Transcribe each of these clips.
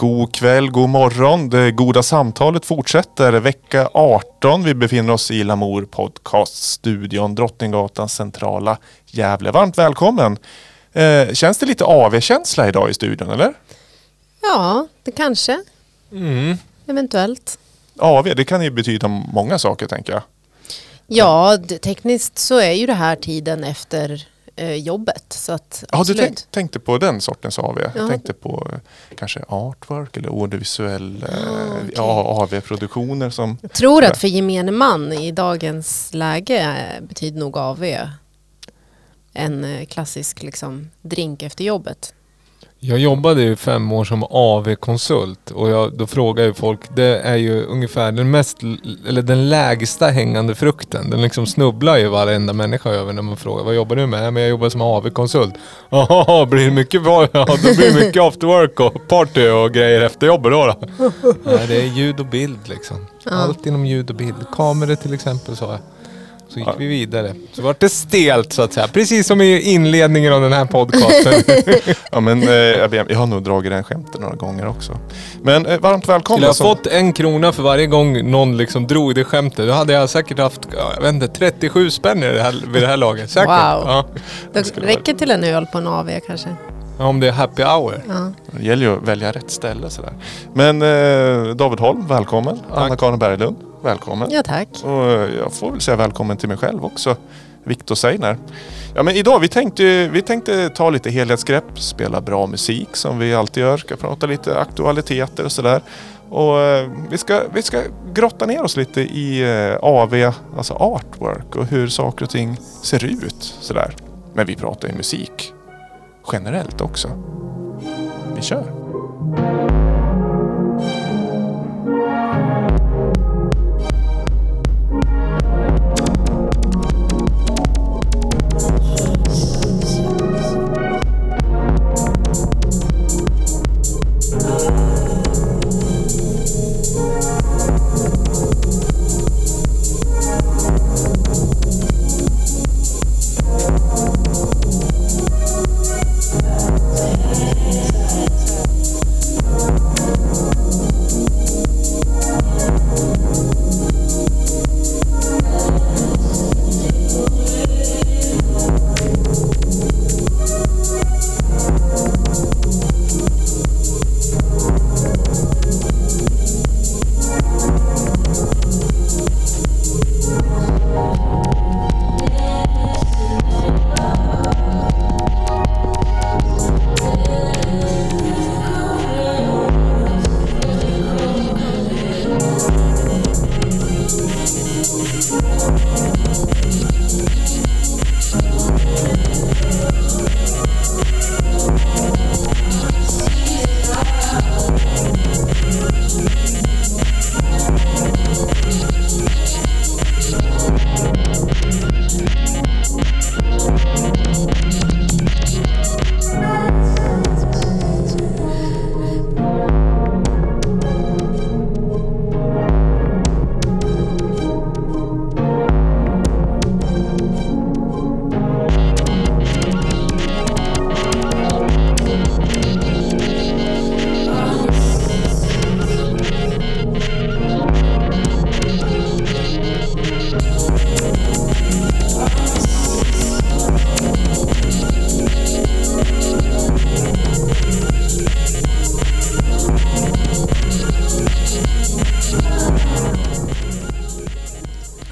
God kväll, god morgon. Det goda samtalet fortsätter. Vecka 18. Vi befinner oss i Lamour Podcast-studion, Drottninggatans centrala Gävle. Varmt välkommen. Eh, känns det lite AV-känsla idag i studion eller? Ja, det kanske. Mm. Eventuellt. AV, det kan ju betyda många saker tänker jag. Ja, tekniskt så är ju det här tiden efter jobbet. Så att, Ja, du tänk, tänkte på den sortens AV. Jag Ja. tänkte på eh, kanske artwork eller audiovisuell eh, Ah, okej. ja, AV-produktioner som Jag tror att för gemene man i dagens läge eh, betyder nog AV en eh, klassisk liksom, drink efter jobbet. Jag jobbade ju fem år som AV-konsult och jag, då frågar ju folk, det är ju ungefär den mest, eller den lägsta hängande frukten. Den liksom snubblar ju varenda människa över när man frågar, vad jobbar du med? "Ja, Men jag jobbar som AV-konsult. Jaha, blir det mycket, ja, då blir det mycket after work och party och grejer efter jobbet då? då? Nej, det är ljud och bild liksom. Allt inom ljud och bild. Kameror till exempel sa jag. Så gick vi vidare. Så vart det stelt så att säga. Precis som i inledningen av den här podcasten. Ja men eh, jag, har nog dragit den skämten några gånger också. Men eh, varmt Skulle välkomna. jag som- fått en krona för varje gång någon liksom drog det skämtet, då hade jag säkert haft, ja, jag vet inte, 37 spänn i det här, vid det här laget. Säkert. Wow. Ja. Det skulle räcker till en öl på en AV kanske. Ja, Om det är happy hour. Ja. Det gäller ju att välja rätt ställe sådär. Men eh, David Holm, välkommen. Anna-Karin Berglund, välkommen. ja, tack. Och eh, jag får väl säga välkommen till mig själv också. Viktor Seiner. Ja men idag, vi tänkte, vi tänkte ta lite helhetsgrepp, spela bra musik som vi alltid gör, ska prata lite aktualiteter och sådär. Och eh, vi ska, vi ska grotta ner oss lite i eh, AV, alltså artwork och hur saker och ting ser ut sådär. Men vi pratar ju musik generellt också. Vi kör.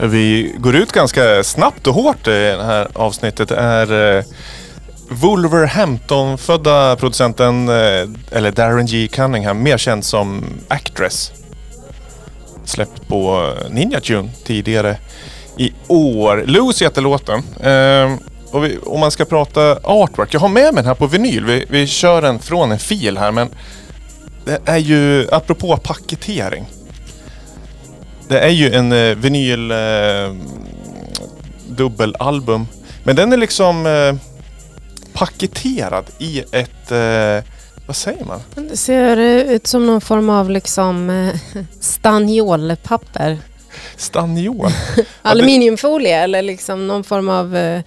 Vi går ut ganska snabbt och hårt i det här avsnittet. Det är eh, Wolverhampton-födda producenten, eh, eller Darren G. Cunningham, mer känd som Actress. Släppt på Ninja Tune tidigare i år. Lose heter låten. Eh, och vi, om man ska prata artwork, jag har med mig den här på vinyl. Vi, vi kör den från en fil här men det är ju, apropå paketering. Det är ju en eh, vinyl eh, dubbelalbum. Men den är liksom eh, paketerad i ett, eh, vad säger man? Det ser ut som någon form av liksom eh, staniolpapper. Staniol. Aluminiumfolie eller liksom någon form av eh,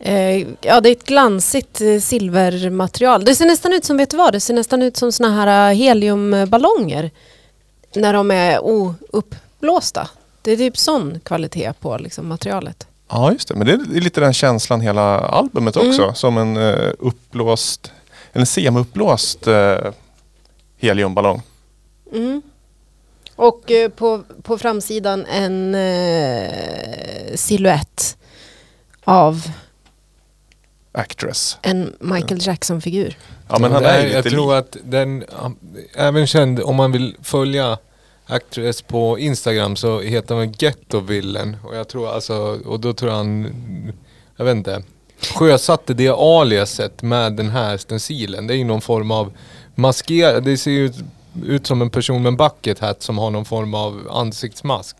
Eh, ja, det är ett glansigt eh, silvermaterial. Det ser nästan ut som, vet du vad? Det ser nästan ut som såna här eh, heliumballonger. När de är ouppblåsta. Det är typ sån kvalitet på liksom, materialet. Ja, just det. Men det är lite den känslan hela albumet också. Mm. Som en uh, uppblåst, en semi-uppblåst uh, heliumballong. Mm. Och eh, på, på framsidan en eh, silhuett av Actress. en Michael Jackson-figur. Ja, men han är Jag lite tror att den, även känd, om man vill följa Actress på Instagram så heter han Ghettovillen. Och jag tror alltså, och då tror jag han, jag vet inte, sjösatte det aliaset med den här stencilen. Det är ju någon form av maskerad, det ser ju ut, ut som en person med en bucket hat som har någon form av ansiktsmask.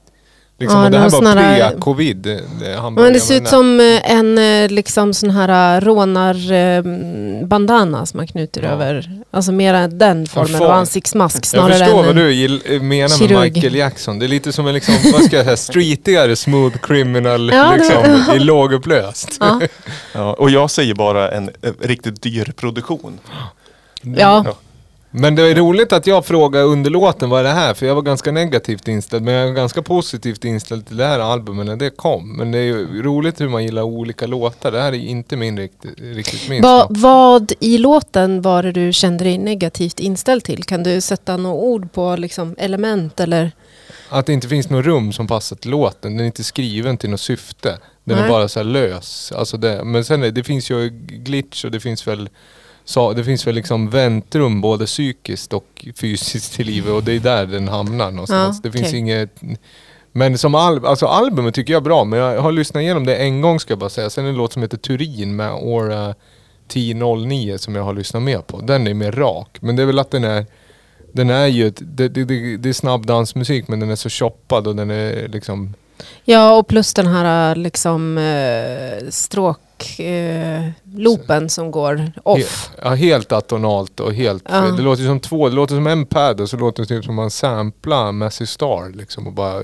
Liksom, Ja, och det här var här- pre-covid. det- det han Men det ser ut som eh, en eh, liksom sån här rånar-bandana som man knuter Ja. över. Alltså mera den formen av ansiktsmask Jag snarare förstår än... vad du gill- eh, menar med kirurg. Michael Jackson. Det är lite som en liksom, vad ska jag säga, streetigare smooth criminal Ja, det- liksom, i lågupplöst. Ja. Ja, och jag säger bara en, eh, riktigt dyr produktion. ja. Men det är roligt att jag frågar under låten vad är det här? För jag var ganska negativt inställd. Men jag var ganska positivt inställd till det här albumet när det kom. Men det är ju roligt hur man gillar olika låtar. Det här är inte min riktigt, riktigt min Va, vad i låten var det du kände dig negativt inställd till? Kan du sätta några ord på liksom, element eller? Att det inte finns något rum som passar till låten. Den är inte skriven till något syfte. Den Nej. är bara så lös. Alltså det, men sen är, det finns ju glitch och det finns väl så, det finns väl liksom väntrum både psykiskt och fysiskt i livet och det är där den hamnar någonstans. Ja, det finns okej. inget... Men som al, alltså albumet tycker jag är bra, men jag har lyssnat igenom det en gång ska jag bara säga. Sen en låt som heter Turin med Aura 1009 som jag har lyssnat mer på. Den är mer rak, men det är väl att den är den är ju, ett, det, det, det, det är snabb dansmusik men den är så choppad och den är liksom Ja, och plus den här liksom eh, stråkloopen eh, som går off. He, ja, helt atonalt och helt... Ja. Det låter som två, det låter som en pad och så låter det typ som man samplar Massey Star liksom och bara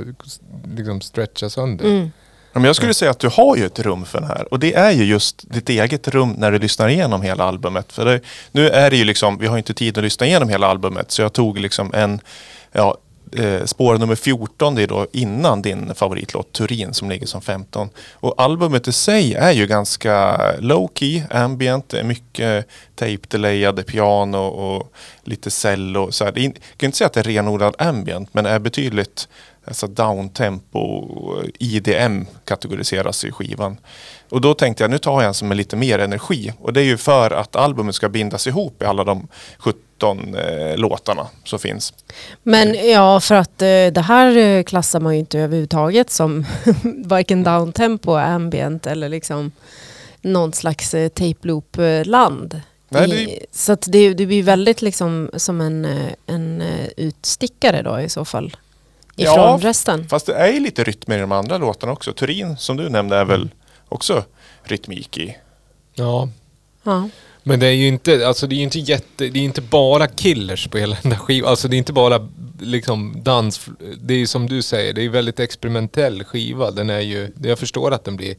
liksom stretcha sönder. Mm. Men jag skulle säga att du har ju ett rum för den här. Och det är ju just ditt eget rum när du lyssnar igenom hela albumet. För det, nu är det ju liksom, vi har inte tid att lyssna igenom hela albumet. Så jag tog liksom en, ja, eh, spår nummer 14, det är då innan din favoritlåt Turin som ligger som 15. Och albumet i sig är ju ganska low key, ambient, det är mycket tape delayade piano och lite cello. Så här. Det in- jag kan inte säga att det är renodlad ambient, men är betydligt alltså downtempo, IDM kategoriseras i skivan. Och då tänkte jag, nu tar jag en som är lite mer energi. Och det är ju för att albumet ska bindas ihop i alla de 17 eh, låtarna som finns. Men ja, för att eh, det här eh, klassar man ju inte överhuvudtaget som varken downtempo, ambient eller liksom någon slags eh, tape loop-land. Nej, I, det- Så att det, det blir väldigt liksom som en, eh, en eh, utstickare då i så fall. Ifrån Ja, resten. Fast det är ju lite rytmer i de andra låtarna också. Turin som du nämnde är väl också rytmik i. Ja. Ja. Men det är ju inte, alltså det är ju inte jätte, det är inte bara killers på hela den där skivan. Alltså det är inte bara liksom dans, det är ju som du säger, det är väldigt experimentell skiva. Den är ju, jag förstår att den blir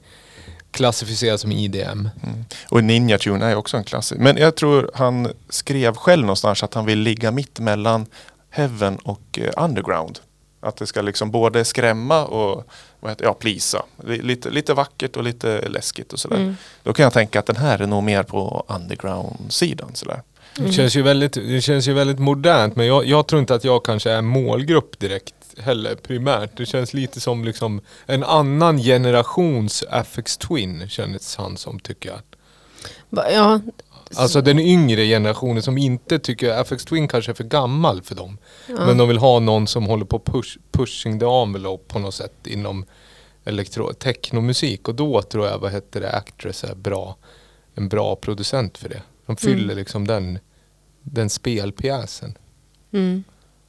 klassificerad som IDM. Mm. Och Ninja Tune är ju också en klassiker. Men jag tror han skrev själv någonstans att han vill ligga mitt mellan Heaven och eh, Underground. Att det ska liksom både skrämma och vad heter, ja, plisa. Li- Lite, lite vackert och lite läskigt och sådär. Mm. Då kan jag tänka att den här är nog mer på underground-sidan. Sådär. Mm. Det, känns ju väldigt, det känns ju väldigt modernt men jag, jag tror inte att jag kanske är målgrupp direkt heller primärt. Det känns lite som liksom en annan generations FX Twin kändes han som tycker jag. Ja, Alltså den yngre generationen som inte tycker FX Twin kanske är för gammal för dem. ja. Men de vill ha någon som håller på push, pushing the envelope på något sätt inom elektro, technomusik. Och då tror jag, vad heter det, Actress är bra, en bra producent för det. De fyller Mm. liksom den, den spelpjäsen. Mm.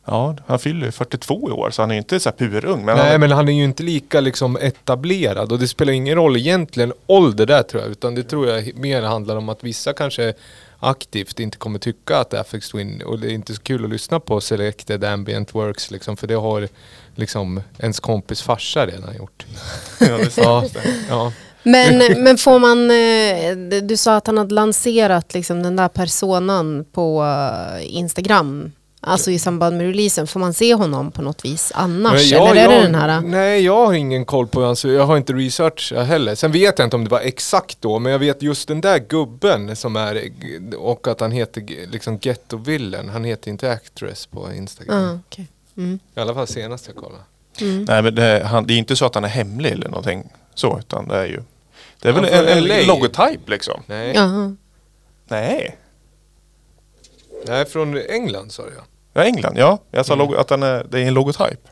Ja, han fyller ju 42 i år så han är ju inte så här purung. Men Nej han, men han är ju inte lika liksom etablerad och det spelar ingen roll egentligen ålder där tror jag. Utan det tror jag mer handlar om att vissa kanske aktivt inte kommer tycka att FX Twin och det är inte så kul att lyssna på Selected Ambient Works liksom för det har liksom ens kompis farsa redan gjort. ja, det är. Ja, ja. Men, men får man, eh, du sa att han hade lanserat liksom den där personan på eh, Instagram. Alltså i samband med releasen, får man se honom på något vis annars? Jag- Eller är det jag- den här? Nej, jag har ingen koll på hans, jag har inte researchat heller. Sen vet jag inte om det var exakt då, men jag vet just den där gubben som är, och att han heter liksom Ghetto Villain, han heter inte Actress på Instagram. Ja, okej. mm. I alla fall senast jag kollade. Mm. Nej, men det, han, det är inte så att han är hemlig eller någonting så, utan det är ju... Det är väl en, en logotyp liksom. Nej, Jaha. Nej. Nej från England sa jag. Ja, England, ja. Jag sa Mm. logo, att han är, det är en logotyp.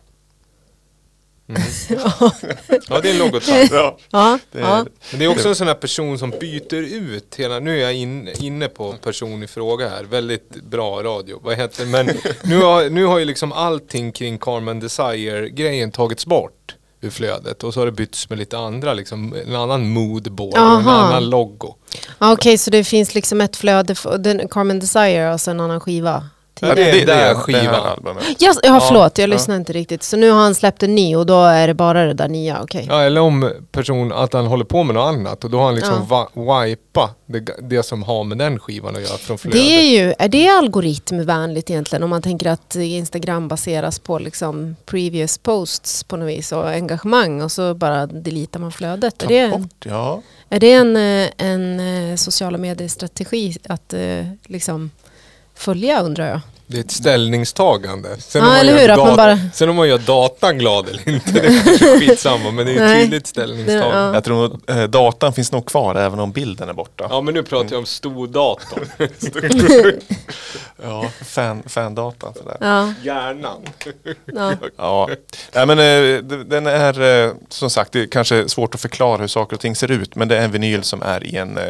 Ja, det är en logotyp. Ja. Ja, Det- ja. Men det är också en sån här person som byter ut hela, nu är jag in, inne på en person i fråga här, väldigt bra radio, vad heter? Men nu har, nu har ju liksom allting kring Carmen Desire-grejen tagits bort ur flödet och så har det bytts med lite andra, liksom en annan moodboard och en annan logo. Ja, Okej, så det finns liksom ett flöde, den, Carmen Desire och sen en annan skiva? Ja, det är den där det skivan. här albumet. Ja, ja, förlåt, jag ja. lyssnade inte riktigt. Så nu har han släppt en ny och då är det bara det där nya, okej. Ja, eller om person, att han håller på med något annat och då har han liksom va, wipa det, det som har med den skivan att göra från flödet. Det är ju, är det algoritmvänligt egentligen om man tänker att Instagram baseras på liksom previous posts på något vis och engagemang och så bara deletar man flödet? Är Ta det, bort, ja. är det en, eh, en eh, sociala medier-strategi att eh, liksom följa undrar jag? Det är ett ställningstagande. Sen Ja, om man hur, dat- bara- Sen om man gör datan glad eller inte, det är skitsamma. Men det är ett Nej. tydligt ställningstagande. Ja. Jag tror att eh, datan finns nog kvar även om bilden är borta. Ja men nu pratar jag om stordatorn. Ja, fan, fandatan sådär. Ja, Hjärnan. ja. Ja, Nej, men eh, den är eh, som sagt, det är kanske svårt att förklara hur saker och ting ser ut. Men det är en vinyl som är i en eh,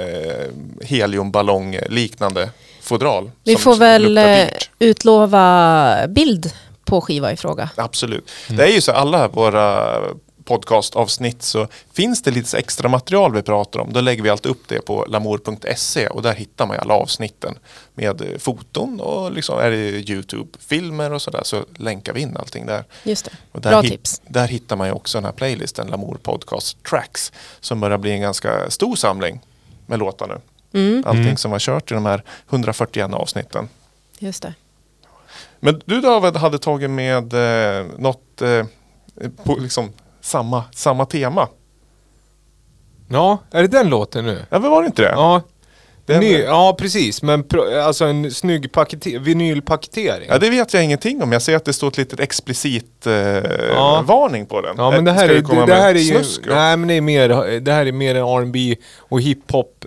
heliumballong liknande fodral. Vi får väl eh, utlova bild på skiva i fråga. Absolut. Det är ju så alla våra podcastavsnitt så finns det lite extra material vi pratar om. Då lägger vi alltid upp det på lamour.se och där hittar man ju alla avsnitten med foton och liksom är det Youtube-filmer och sådär så länkar vi in allting där. Just det. Och där, Bra hit- tips. där hittar man ju också den här playlisten Lamour Podcast Tracks som börjar bli en ganska stor samling med låtar nu. Mm, Allting som har kört i de här 141 avsnitten. just det. Men du David hade tagit med eh, något eh, på liksom samma, samma tema. Ja, är det den låten nu? Ja, men var det inte det? Ja. Den- Ny, ja precis, men pro, alltså en snygg pakete, vinylpaketering. Ja, det vet jag ingenting om. Jag ser att det står ett litet explicit eh, varning på den. Ja men det här ska är, det, här är ju, nej men det är mer, det här är mer en R&B och hiphop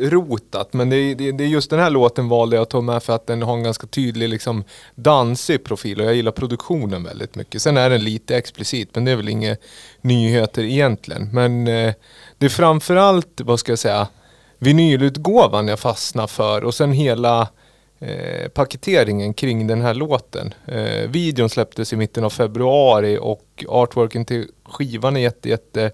rotat men det, är- det, det är just den här låten valde jag att ta med för att den har en ganska tydlig liksom dansig profil och jag gillar produktionen väldigt mycket. Sen är den lite explicit men det är väl inga nyheter egentligen. Men eh, det är framförallt, vad ska jag säga, vinylutgåvan jag fastnar för och sen hela eh, paketeringen kring den här låten. Eh, videon släpptes i mitten av februari och artworken till skivan är jätte, jätte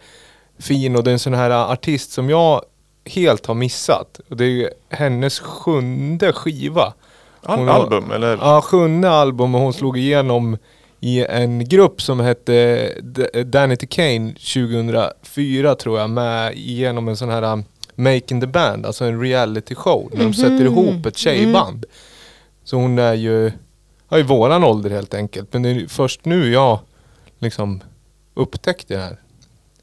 fin och det är en sån här artist som jag helt har missat. Och det är ju hennes sjunde skiva. Hon har- album eller? Ja, sjunde album och hon slog igenom i en grupp som hette Danity Kane 2004 tror jag med igenom en sån här um, Making the Band, alltså en reality show när de sätter ihop ett tjejband. Så hon är ju, ja, i våran ålder helt enkelt. Men det är först nu jag liksom upptäckte det här.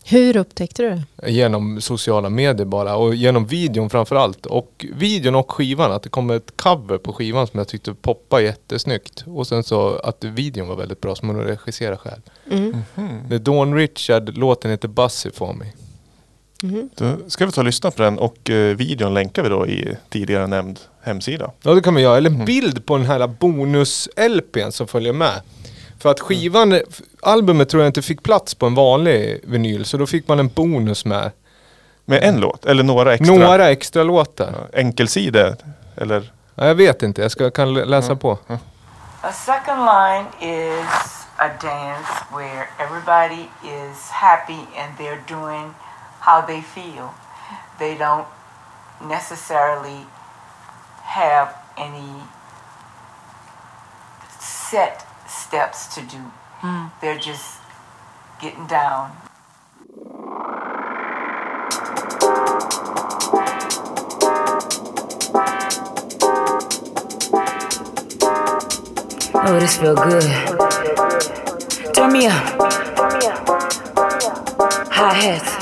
Hur upptäckte du det? Genom sociala medier bara och genom videon framförallt. Och videon och skivan, att det kom ett cover på skivan som jag tyckte poppade jättesnyggt. Och sen så att videon var väldigt bra som hon regisserade själv. Mm. Det är Dawn Richard, låten heter Bussy for me. Mhm. Då ska vi ta och lyssna på den och eh, videon länkar vi då i tidigare nämnd hemsida. Ja det kan man göra, eller en bild på den här bonus-LPn som följer med. För att skivan, f- albumet tror jag inte fick plats på en vanlig vinyl så då fick man en bonus med. Med en låt eller några extra? Några extra låtar. Ja, Enkelsida eller? Ja, jag vet inte, jag ska, kan lä- läsa på. A second line is a dance where everybody is happy and they're doing how they feel. They don't necessarily have any set steps to do. Mm. They're just getting down. Oh, this feel good. Turn me up. High hats.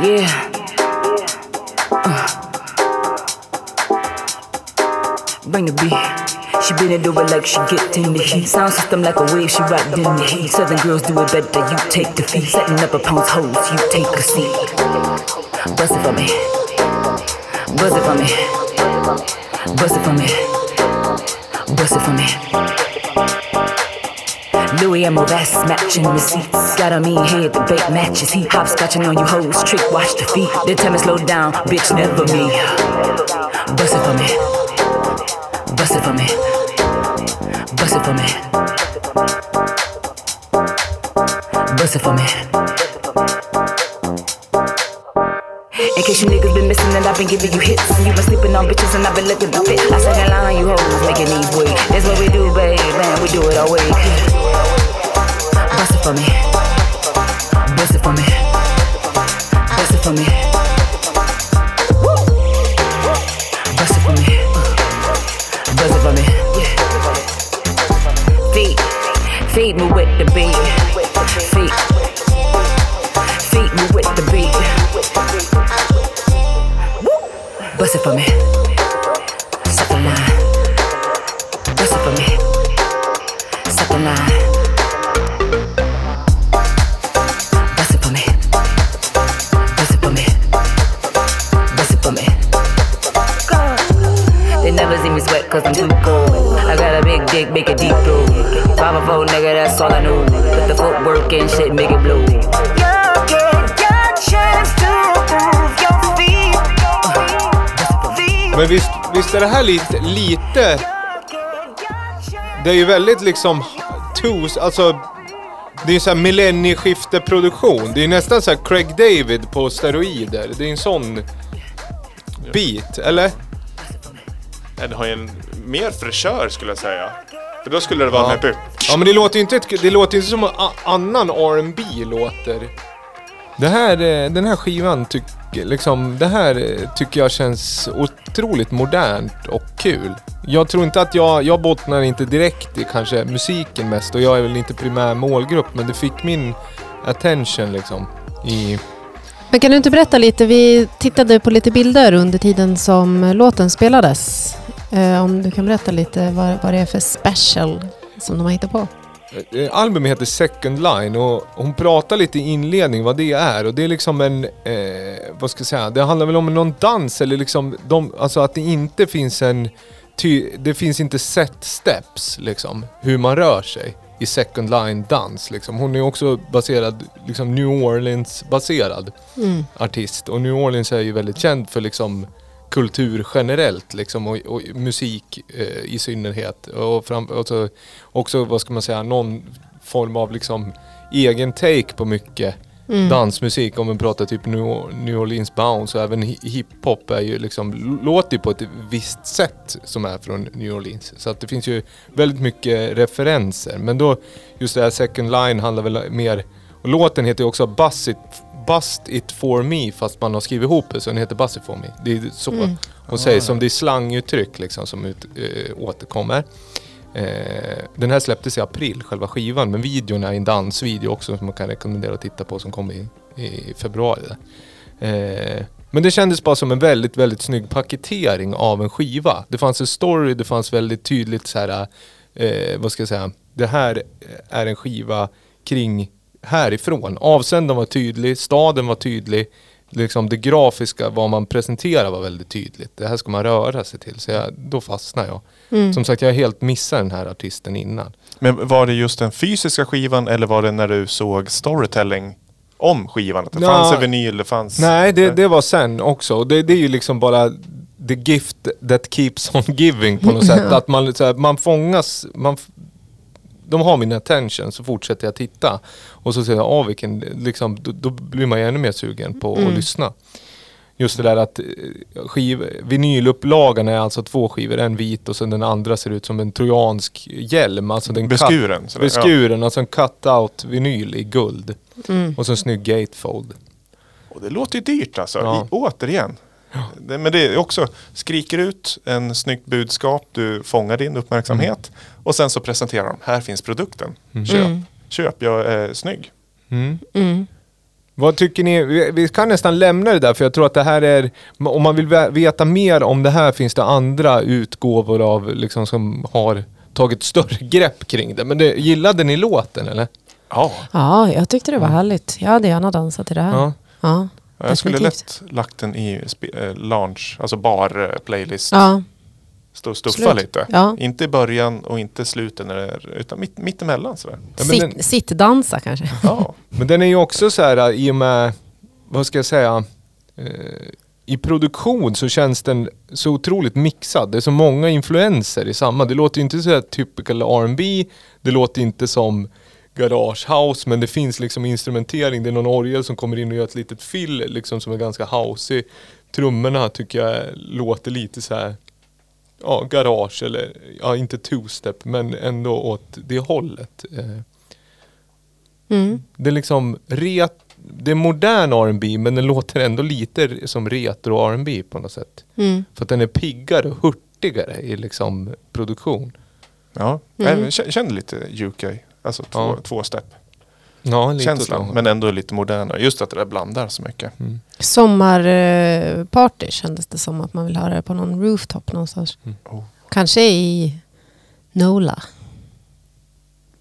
Yeah. Uh. Bring the beat. She bend it over like she get in the heat. Sound system like a wave, she rocked in the heat. Southern girls do it better, you take the feet. Setting up a pound's hose, you take a seat. Bust it for me. Bust it for me. Bust it for me. Bust it for me. Louis and that's matching receipts. Got a mean head, the bait matches He heat. Hopscotching on you hoes, trick watch the feet. They tell me slow down, bitch, never me. Bust it for me. Bust it for me. Bust it for me. Bust it for me. In case you niggas been missing and I've been giving you hits And you been sleeping on bitches and I've been looking to fit I second line you hoes making these wait That's what we do babe, man, we do it our way Bust it for me Bust it for me Bust it for me Bust it for me Feet Feed me with the beat Feet Feed me with the beat Bust it for me. Second line. In, shit, it blue. You get your chance to move your feet. Men visst, visst är det här lite, lite... Det är ju väldigt liksom... Tos, alltså... Det är ju såhär millennieskifteproduktion. Det är ju nästan såhär Craig David på steroider. Det är en sån beat, eller? Den har ju en mer fräschör skulle jag säga. För då skulle det vara Ja. den här... Ja men det låter ju inte, ett, det låter inte som a- annan R&B låter. Det här, eh, den här skivan tycker, liksom, det här eh, tycker jag känns otroligt modernt och kul. Jag tror inte att jag, jag bottnar inte direkt i kanske musiken mest och jag är väl inte primär målgrupp men det fick min attention liksom. I, Men kan du inte berätta lite? Vi tittade på lite bilder under tiden som låten spelades. Eh, om du kan berätta lite vad, vad det är för special som de har hittat på. Eh, Albumet heter Second Line och hon pratar lite i inledning vad det är och det är liksom en, eh, vad ska jag säga, det handlar väl om någon dans eller liksom, de, alltså att det inte finns en, ty, det finns inte set steps liksom, hur man rör sig i Second Line dans liksom. Hon är också baserad, liksom New Orleans baserad artist och New Orleans är ju väldigt känd för liksom kultur generellt liksom och, och musik eh, i synnerhet. Och fram, alltså, också, vad ska man säga, någon form av liksom egen take på mycket dansmusik. Om man pratar typ New, New Orleans Bounce och även hi- hiphop är ju liksom, låter ju på ett visst sätt som är från New Orleans. Så att det finns ju väldigt mycket referenser. Men då, just det här second line handlar väl mer, och låten heter ju också It, Bust It For Me fast man har skrivit ihop det så den heter Bust It For Me. Det är så hon säger som det är slanguttryck liksom som ut, äh, återkommer. Eh, den här släpptes i april, själva skivan, men videon är en dansvideo också som man kan rekommendera att titta på som kom i, i februari. Eh, men det kändes bara som en väldigt, väldigt snygg paketering av en skiva. Det fanns en story, det fanns väldigt tydligt så här, eh, vad ska jag säga, det här är en skiva kring härifrån. Avsändaren var tydlig, staden var tydlig, liksom det grafiska, vad man presenterar var väldigt tydligt. Det här ska man röra sig till, så jag, då fastnar jag. Som sagt, jag har helt missat den här artisten innan. Men var det just den fysiska skivan eller var det när du såg storytelling om skivan? Att det Nå, fanns en vinyl, det fanns... Nej, det, det var sen också. Och Det, det är ju liksom bara the gift that keeps on giving på något sätt. Att man, så här, man fångas, man, de har min attention så fortsätter jag titta. Och så säger jag, ah, vilken, liksom, då, då blir man ju ännu mer sugen på att lyssna. Just det där att eh, skiv, vinylupplagan är alltså två skivor, en vit och sen den andra ser ut som en trojansk hjälm. Alltså den cut- Beskuren, sådär, beskuren, alltså en cut-out vinyl i guld. Och så en snygg gatefold. Och det låter ju dyrt alltså, Ja. I, återigen. Det, men det är också, skriker ut en snyggt budskap, du fångar din uppmärksamhet och sen så presenterar de, här finns produkten. Köp, Mm. köp, jag är snygg. Mm. Mm. Vad tycker ni? Vi, kan nästan lämna det där för jag tror att det här är, om man vill ve- veta mer om det här finns det andra utgåvor av liksom som har tagit större grepp kring det. Men det, gillade ni låten eller? Ja, Ja, jag tyckte det var härligt. Jag hade gärna dansat till det här. Ja. Ja, jag skulle lätt lagt den i eh, launch, alltså bar-playlist. Ja, Stå och stuffa Slut. lite. Ja. Inte i början och inte slutet, när det är, utan mitt, mittemellan. Sådär. Ja, Sitt, sittdansa kanske. Ja. Men den är ju också så här i och med, vad ska jag säga, eh, i produktion så känns den så otroligt mixad. Det är så många influenser i samma. Det låter inte så här typical R&B det låter inte som garage house men det finns liksom instrumentering. Det är någon orgel som kommer in och gör ett litet fill liksom som är ganska housey. Trummorna tycker jag låter lite så här ja, garage eller ja, inte two-step men ändå åt det hållet. Eh, Mm. det är liksom ret, det är modern R&B men den låter ändå lite som retro R&B på något sätt. Mm. För att den är piggare och hurtigare i liksom produktion. Ja, Mm. jag känner lite UK, alltså två, Ja. två step. Ja, lite Känslan, men ändå lite modernare. Just att det där blandar så mycket. Sommarparty kändes det som att man vill ha det på någon rooftop någonstans. Oh. Kanske i NOLA.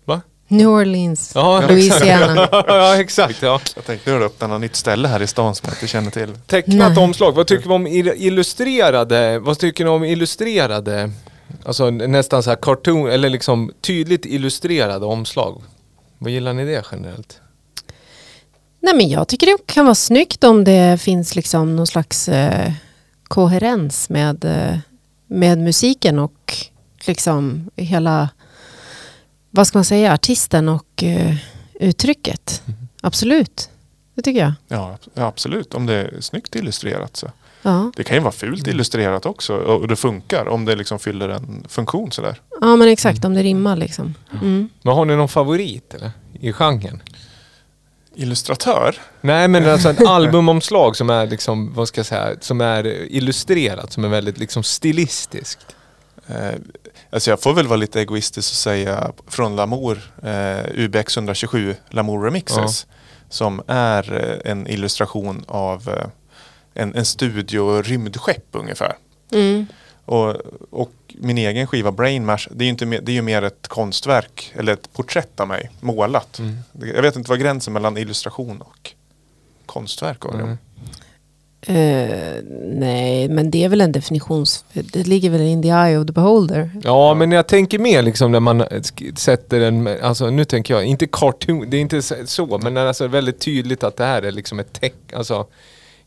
Va? New Orleans, Ja, Louisiana. ja, exakt. Ja. Jag tänkte att öppna något nytt ställe här i stan som jag inte känner till. Tecknat Nej. omslag. Vad tycker vi om il- illustrerade? Vad tycker ni om illustrerade? Alltså nästan så här cartoon eller liksom tydligt illustrerade omslag. Vad gillar ni det generellt? Nej men jag tycker det kan vara snyggt om det finns liksom någon slags eh, koherens med, eh, med musiken och liksom hela, vad ska man säga, artisten och eh, uttrycket. Absolut, det tycker jag. Ja, ja, absolut. Om det är snyggt illustrerat så. Ja, Det kan ju vara fult illustrerat också och det funkar om det liksom fyller en funktion sådär. ja men exakt om det rimmar liksom. Mm. Men har ni någon favorit eller? I genren? Illustratör? Nej men alltså ett albumomslag som är liksom, vad ska jag säga, som är illustrerat, som är väldigt liksom stilistiskt. Eh, alltså jag får väl vara lite egoistisk och säga från Lamour, eh, UBX 127 Lamour Remixes. Som är eh, en illustration av eh, en, en studio rymdskepp ungefär. Mm. Och, och min egen skiva Brain Mash, det är ju, inte mer, det är ju mer ett konstverk eller ett porträtt av mig målat. Det- Jag vet inte vad gränsen mellan illustration och konstverk var. Mm. Eh, nej, men det är väl en definitions... Det ligger väl in the eye of the beholder. Ja, men jag tänker mer liksom när man sätter en, alltså nu tänker jag, inte cartoon, det är inte så- men alltså väldigt tydligt att det här är liksom ett teck, alltså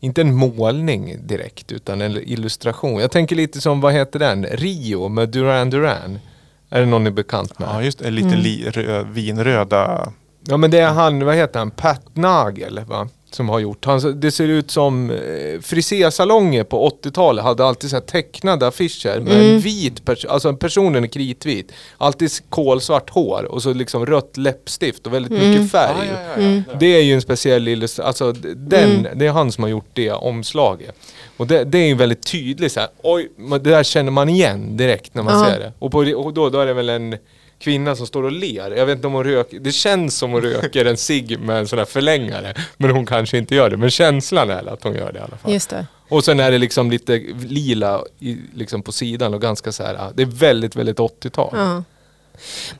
inte en målning direkt utan en illustration. Jag tänker lite som, vad heter den? Rio med Duran Duran. Är det någon ni är bekant med? Ja, just det. Lite li, rö, vinröda. Ja men det är han, vad heter han, Pat Nagel va? Som har gjort, han, det ser ut som eh, frisersalonger på 80-talet hade alltid så här tecknade affischer med en vit person, alltså personen är kritvit. Alltid kolsvart hår och så liksom rött läppstift och väldigt mycket färg. Det är ju en speciell illustration, alltså den, det är han som har gjort det omslaget. Och det, det är ju väldigt tydligt så här, oj, det där känner man igen direkt när man Ja. ser det. Och, på, och då, då är det väl en kvinna som står och ler. Jag vet inte om hon röker, det känns som hon röker en cigg med en sån här förlängare. Men hon kanske inte gör det, men känslan är att hon gör det i alla fall. Just det. Och sen är det liksom lite lila i, liksom på sidan och ganska så här, ja, det är väldigt, väldigt 80-tal. Ja.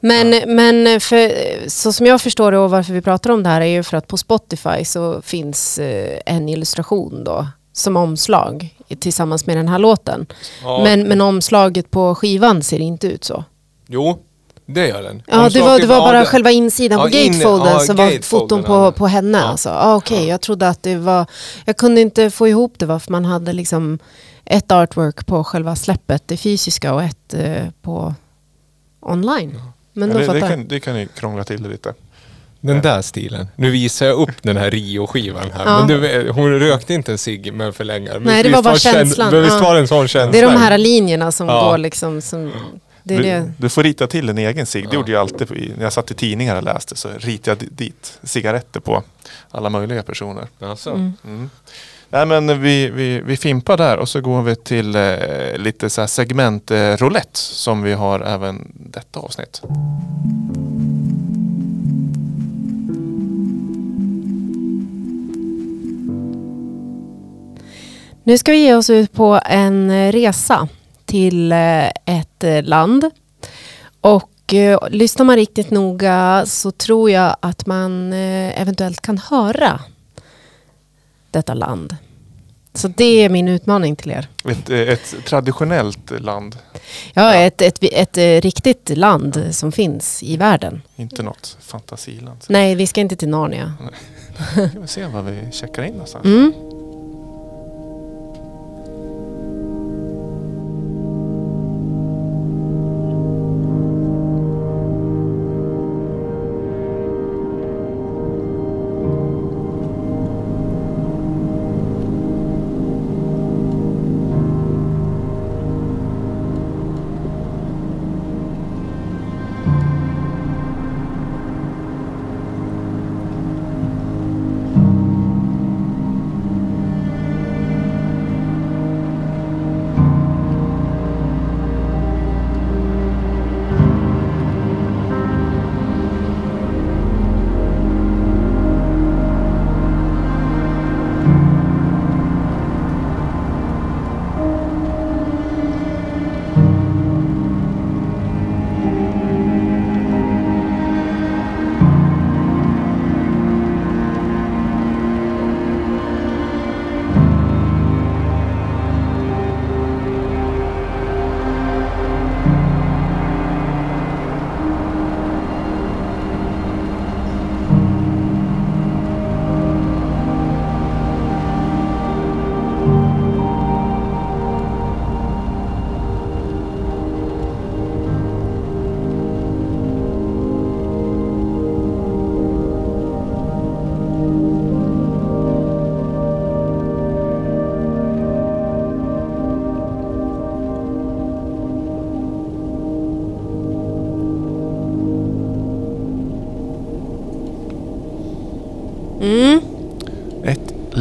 Men, men för, så som jag förstår det och varför vi pratar om det här är ju för att på Spotify så finns eh, en illustration då som omslag tillsammans med den här låten. Ja. Men, men omslaget på skivan ser inte ut så. Jo, det gör den. Ja, det var, det var bara det- själva insidan Ja, på gatefolden ja, som var gatefolden, foton på, på henne. Ja. Alltså. Ah, Okej, jag trodde att det var... Jag kunde inte få ihop det varför man hade liksom ett artwork på själva släppet, det fysiska och ett eh, på online. Men Ja, då det, det, fattar jag. kan, det kan ju krångla till det lite. Den där stilen. Nu visar jag upp den här Rio-skivan här. Ja. Men du, hon rökte inte en cigg med förlängare. Nej, det visst var bara käns- känslan. Visst Ja. var det en sån känsla? Det är de här linjerna som Ja. går liksom... Som, Det är du, det. du får rita till en egen cigg. Det Ja. gjorde jag alltid när jag satt i tidningar och läste. Så ritade jag di- dit cigaretter på alla möjliga personer. Alltså. Mm. Mm. Nej men vi, vi, vi fimpar där och så går vi till eh, lite så här segment eh, roulette som vi har även detta avsnitt. Nu ska vi ge oss ut på en eh, resa till eh, ett eh, land. Och eh, lyssnar man riktigt noga så tror jag att man eventuellt kan höra detta land. Så det är min utmaning till er. Ett, ett traditionellt land, Ja, ett, ett, ett, riktigt land som finns i världen. inte något fantasiland. Nej, vi ska inte till Narnia. Ska vi se vad vi checkar in någonstans. Mm.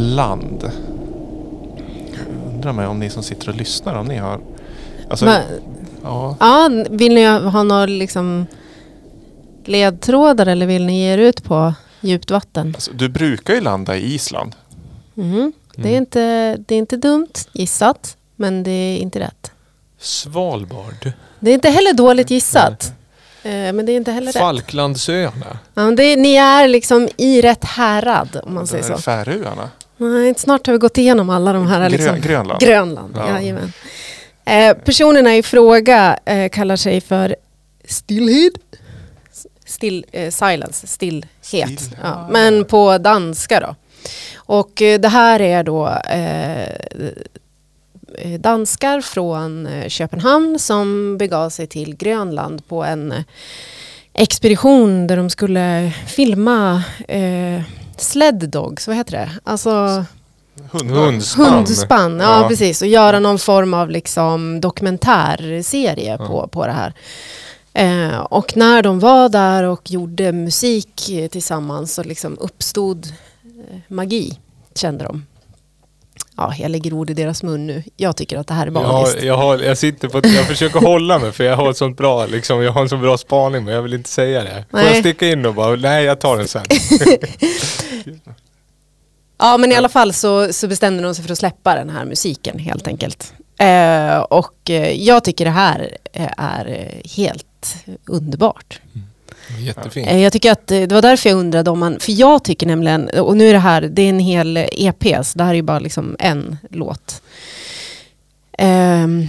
Land. Jag undrar mig om ni som sitter och lyssnar, om ni har... Alltså, Men- ja, Ja, vill ni ha några liksom ledtrådar eller vill ni ge er ut på djupt vatten? alltså, du brukar ju landa i Island. Mm. Det, är Mm. inte, det är inte dumt gissat, men det är inte rätt. Svalbard. Det är inte heller dåligt gissat. Eh, men det är inte heller rätt. Falklandsöarna. Ja, det, ni är liksom i rätt härad om man Det säger så. Färöarna. Nej, snart har vi gått igenom alla de här. Liksom. Grönland. Grönland, Ja. jajamän. Eh, personerna i fråga eh, kallar sig för Stillhed. Still, eh, silence, stillhet. Still. Ja. Men på danska då. Och eh, det här är då eh, eh, danskar från Köpenhamn som begav sig till Grönland på en expedition där de skulle filma sled dogs, vad heter det? Alltså Hund, Hundspann. hundspann, ja, Ja. precis. Och göra någon form av liksom dokumentärserie Ja. på, på det här. Eh, och när de var där och gjorde musik tillsammans så liksom uppstod eh, magi, kände de. Ja, jag lägger ord i deras mun nu. Jag tycker att det här är Jag, magiskt. har, jag, har, jag sitter på, jag försöker hålla mig för jag har ett sånt bra, liksom, jag har en så bra spaning men jag vill inte säga det. Får jag sticka in och bara, nej jag tar den sen. Ja, men i alla fall så, så bestämde de sig för att släppa den här musiken helt enkelt. Eh, och eh, jag tycker det här eh, är helt underbart. Jättefint. Eh, Jag tycker att det var därför jag undrade om man, för jag tycker nämligen, och nu är det här, det är en hel EP, så det här är ju bara liksom en låt. S-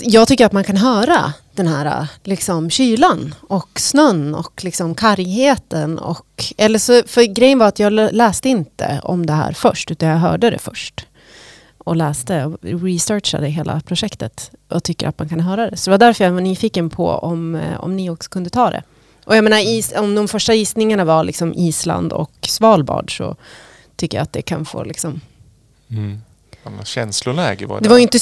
jag tycker att man kan höra den här eh, liksom kylan och snön och liksom kargheten. Och, eller så, för grejen var att jag lä- läste inte om det här först, utan jag hörde det först. Och läste och researchade hela projektet och tycker att man kan höra det. Så det var därför jag var nyfiken på om, eh, om ni också kunde ta det. Och jag menar, is, om de första gissningarna var liksom Island och Svalbard så tycker jag att det kan få liksom... Mm. Känsloläge var Det var ju inte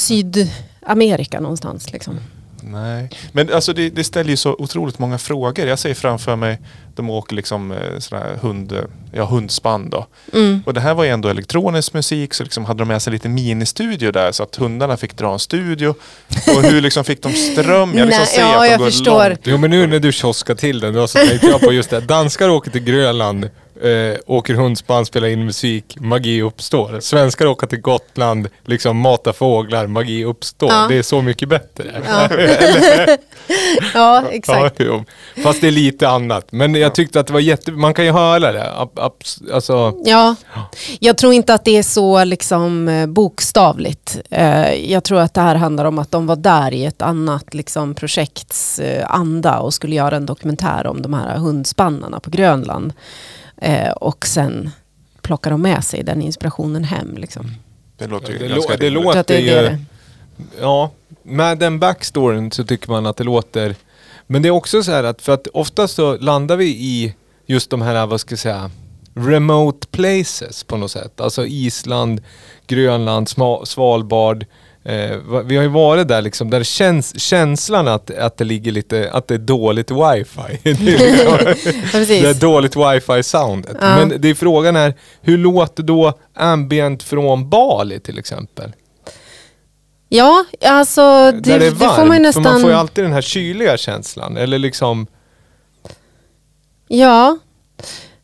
Sydamerika någonstans liksom. Nej, men alltså det, det ställer ju så otroligt många frågor. Jag ser framför mig, de åker liksom eh, sådana här hund, ja, hundspann då. Mm. Och det här var ju ändå elektronisk musik så liksom hade de med sig lite ministudio där så att hundarna fick dra en studio. Och hur liksom fick de ström? Jag liksom Nej, ser ja, att de jag går förstår. långt. Jo men nu när du kioskar till den då så tänkte jag på just det. Danskar åker till Grönland, eh, åker hundspann, spelar in musik, magi uppstår. Svenskar åker till Gotland, liksom mata fåglar, magi uppstår. Ja. Det är så mycket bättre. Ja. ja, exakt. Ja. Fast det är lite annat. Men jag tyckte att det var jätte... Man kan ju höra det. Ab- Alltså, Ja, jag tror inte att det är så liksom eh, bokstavligt. Eh, Jag tror att det här handlar om att de var där i ett annat liksom, projekts eh, anda och skulle göra en dokumentär om de här hundspannarna på Grönland. Eh, Och sen plockar de med sig den inspirationen hem. Liksom. Det låter ju Det ganska det låter- att det är ju- det. ja. Med den backstoryn så tycker man att det låter... Men det är också så här att, för att oftast så landar vi i just de här, vad ska jag säga, remote places på något sätt. Alltså Island, Grönland, Sma- Svalbard. Eh, vi har ju varit där liksom, där känns känslan att, att det ligger lite, att det är dåligt wifi. det, är liksom, det är dåligt wifi soundet. Ja. Men det är frågan är, hur låter då ambient från Bali till exempel? Ja, alltså det, där det är det varmt, får man ju för nästan... man får ju alltid den här kyliga känslan. Eller liksom, Ja.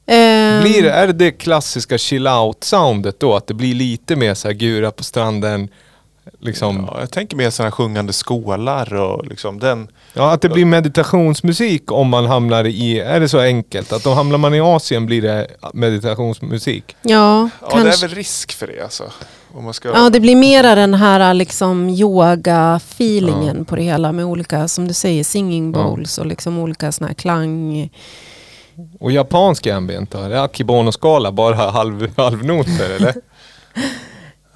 Ehm, blir det, är det det klassiska chill out soundet då? Att det blir lite mer så här gura på stranden? Liksom, ja. Ja, jag tänker mer sådana sjungande skålar och liksom den. att det blir meditationsmusik om man hamnar i, är det så enkelt? Att då hamnar man i Asien blir det meditationsmusik? Ja, Ja, kanske. det är väl risk för det alltså. Om man ska... Ja, det blir mera den här liksom yoga-feelingen på det hela med olika, som du säger, singing Ja. bowls och liksom olika såna här klang... Och japansk ambient då? Är det Akibono-skala, bara halv, halvnoter eller?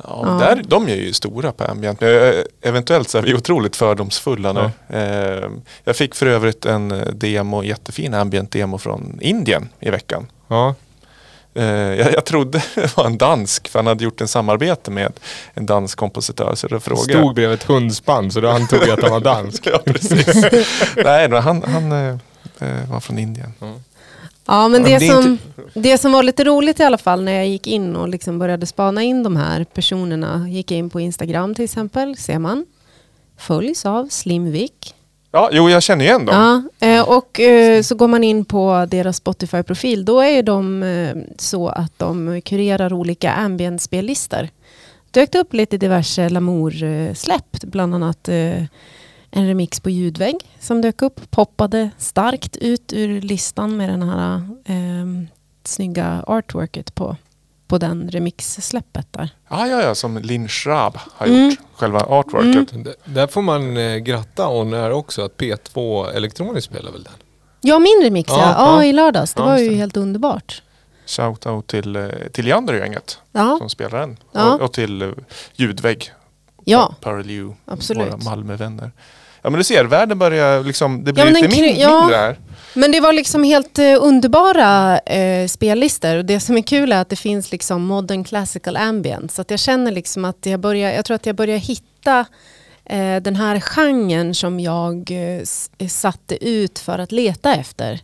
Ja, men Där, de är ju stora på ambient. Men eventuellt så är vi otroligt fördomsfulla nu. Eh, Jag fick för övrigt en eh, demo, jättefin ambient demo från Indien i veckan. Ja. Eh, Jag, jag trodde det var en dansk för han hade gjort en samarbete med en dansk kompositör. Så då frågade. Stod bredvid ett hundspann så då antog jag att han var dansk. Ja, precis. Nej, men han, han eh, eh, var från Indien. Ja, men det, det som, det som var lite roligt i alla fall när jag gick in och liksom började spana in de här personerna, gick jag in på Instagram till exempel, ser man, följs av Slimvik. Ja, jo, jag känner igen dem. Ja, eh, och eh, så går man in på deras Spotify-profil, då är de eh, så att de kurerar olika ambient-spellistor. Dök upp lite diverse Lamour-släpp, bland annat en remix på ljudvägg som dök upp, poppade starkt ut ur listan med den här eh, snygga artworket på, på den remix-släppet där. Ja, ja, ja, som Linn Schraab har Mm. gjort. Själva artworket. D- Där får man eh, gratta On Air också att P2 Elektroniskt spelar väl den? Ja, min remix ja, Ja, ja, i lördags. Det Ja, var ju det. helt underbart. Shoutout till, eh, till Leander gänget Ja, som spelar den. Ja. Och, och till eh, Ljudvägg. ja absolut. våra Malmövänner. Ja men du ser, världen börjar liksom, det blir Ja, lite den min, kry- ja. mindre här. Men det var liksom helt eh, underbara eh, spellistor och det som är kul är att det finns liksom modern classical ambient. Så att jag känner liksom att jag börjar, jag tror att jag börjar hitta eh, den här genren som jag eh, satte ut för att leta efter.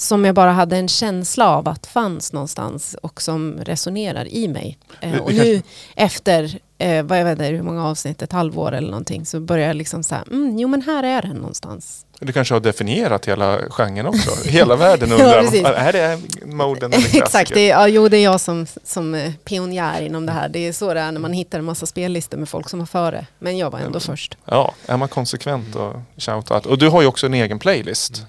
Som jag bara hade en känsla av att fanns någonstans och som resonerar i mig. Eh, och nu efter, eh, vad jag vet inte hur många avsnitt, ett halvår eller någonting, så börjar jag liksom så här, mm, jo men här är den någonstans. Du kanske har definierat hela genren också. Hela världen Ja, undrar, precis. är det moden eller klassiker? Exakt, det är, ja, jo det är jag som, som eh, pionjär inom det här. Det är så det är när man hittar en massa spellistor med folk som var före. Men jag var ändå först. Ja, är man konsekvent och shoutout. Och du har ju också en egen playlist.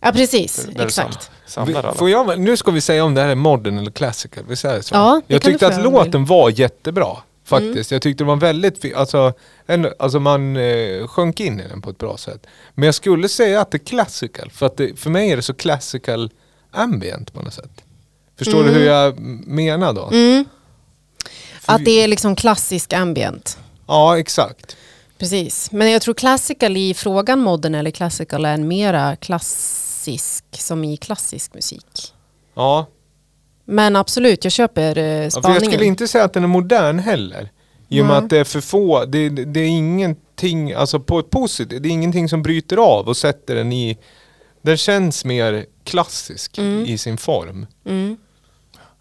Ja precis, exakt. sam- samlar alla. Får jag, nu ska vi säga om det här är modern eller classical. Vi säger så. Ja, det jag kan tyckte du att få göra om du låten var jättebra. Faktiskt. Jag tyckte det var väldigt fi- alltså, en, alltså man eh, sjönk in i den på ett bra sätt. Men jag skulle säga att det är classical. För att det, för mig är det så classical ambient på något sätt. Förstår du hur jag menar då? Mm. Att det är liksom klassisk ambient. Ja, exakt. Precis. Men jag tror classical i frågan modern eller classical är en mera klassisk som i klassisk musik. Ja, Men absolut, jag köper eh, Ja, jag spaningen. skulle inte säga att den är modern heller. I och med Nej. att det är för få, det, det det är ingenting, alltså på ett positivt, det är ingenting som bryter av och sätter den i, den känns mer klassisk Mm. i sin form. Mm.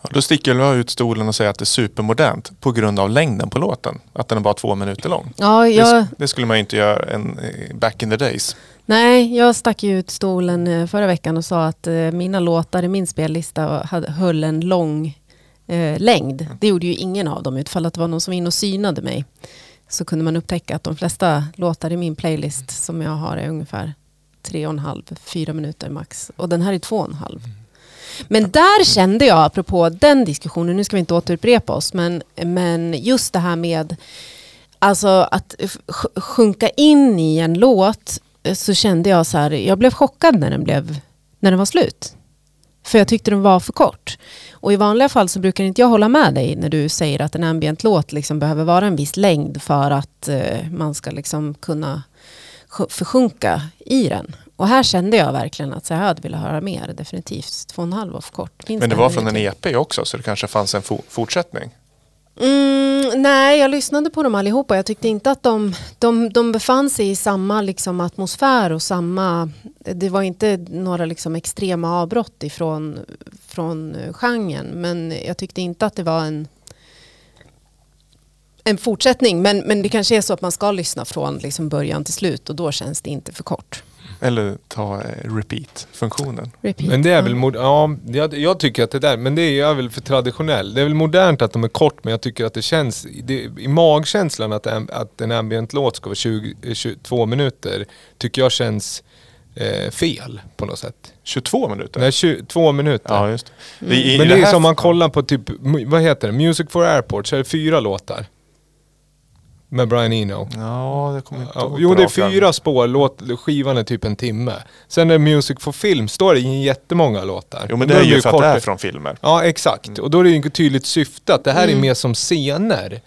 Ja, Då sticker jag ut stolen och säger att det är supermodernt på grund av längden på låten. Att den är bara två minuter lång. Ja, Det, jag, sk- det skulle man inte göra en, eh, back in the days. Nej, jag stack ju ut stolen eh, förra veckan och sa att eh, mina låtar i min spellista hade, höll en lång eh, längd. Det gjorde ju ingen av dem, utifall att det var någon som var inne och synade mig. Så kunde man upptäcka att de flesta låtar i min playlist som jag har är ungefär tre och en halv, fyra minuter max. Och den här är två och en halv. Men där kände jag, apropå den diskussionen, nu ska vi inte återupprepa oss, men, men just det här med alltså att sjunka in i en låt så kände jag så här, jag blev chockad när den, blev, när den var slut. För jag tyckte den var för kort. Och i vanliga fall så brukar inte jag hålla med dig när du säger att en ambient-låt liksom behöver vara en viss längd för att eh, man ska liksom kunna sj- försjunka i den. Och här kände jag verkligen att så jag hade velat höra mer, definitivt. Två och en halv var för kort. Minst Men det var från en. EP också så det kanske fanns en fo- fortsättning. Mm, nej, jag lyssnade på dem allihopa. Jag tyckte inte att de, de, de befann sig i samma liksom, atmosfär och samma... Det var inte några liksom, extrema avbrott ifrån från eh, genren. Men jag tyckte inte att det var en, en fortsättning. Men, men det kanske är så att man ska lyssna från liksom, början till slut och då känns det inte för kort. Eller ta eh, repeat-funktionen. Repeat. Men det är väl, Ja. mod- ja, jag, jag tycker att det där, men det är väl för traditionell. Det är väl modernt att de är kort, men jag tycker att det känns, det, i magkänslan att, att en ambient låt ska vara 20, eh, 22 minuter, tycker jag känns eh, fel på något sätt. 22 minuter? Nej, 22 minuter. Ja, just det. I, i men det, är här- som man kollar på typ, vad heter det, Music for Airport, så är det fyra låtar. Med Brian Eno. Ja, det kommer inte jo det är fyra spår, låt, skivan är typ en timme. Sen är Music for Film, står det i jättemånga låtar. Jo, men det är blir ju för att det är från filmer. Ja exakt, och då är det ju ett tydligt syfte att det här Mm. är mer som scener.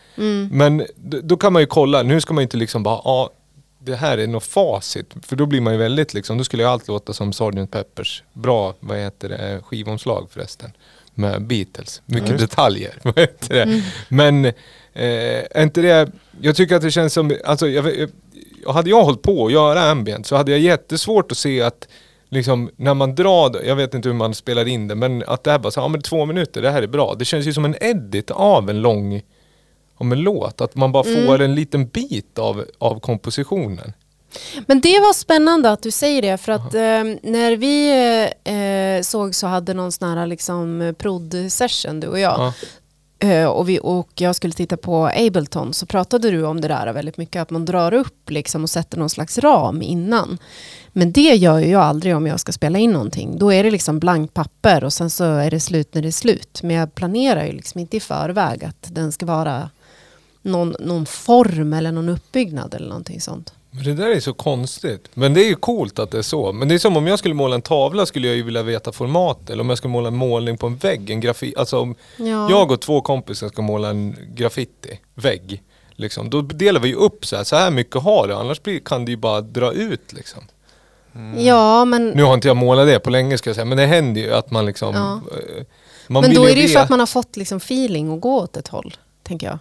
Men d- då kan man ju kolla, nu ska man ju inte liksom bara, ja det här är något facit. För då blir man ju väldigt liksom, då skulle ju allt låta som Sgt. Peppers. Bra, vad heter det, skivomslag förresten. Med Beatles. Mycket Ja, detaljer. Vad heter det? Men, eh, inte det, jag tycker att det känns som, alltså jag, jag, hade jag hållit på att göra ambient så hade jag jättesvårt att se att liksom när man drar, jag vet inte hur man spelar in det, men att det här bara så, ja men två minuter, det här är bra. Det känns ju som en edit av en lång, om en låt. Att man bara får en liten bit av, av kompositionen. Men det var spännande att du säger det för att eh, när vi eh, såg så hade någon sån här liksom prod-session du och jag. Ja. Eh, och, vi, och jag skulle titta på Ableton så pratade du om det där väldigt mycket att man drar upp liksom och sätter någon slags ram innan. Men det gör ju jag aldrig om jag ska spela in någonting. Då är det liksom blankt papper och sen så är det slut när det är slut. Men jag planerar ju liksom inte i förväg att den ska vara någon, någon form eller någon uppbyggnad eller någonting sånt. Men det där är så konstigt. Men det är ju coolt att det är så. Men det är som om jag skulle måla en tavla skulle jag ju vilja veta format. Eller om jag skulle måla en målning på en vägg, en grafi. Alltså om Ja. jag och två kompisar ska måla en graffiti, vägg. Liksom, då delar vi ju upp så här, så här mycket har det. Annars blir, kan det ju bara dra ut liksom. Ja, men Nu har inte jag målat det på länge ska jag säga, men det händer ju att man liksom... Ja. eh, Man Men då är det ju för att man har fått liksom feeling och gå åt ett håll, tänker jag.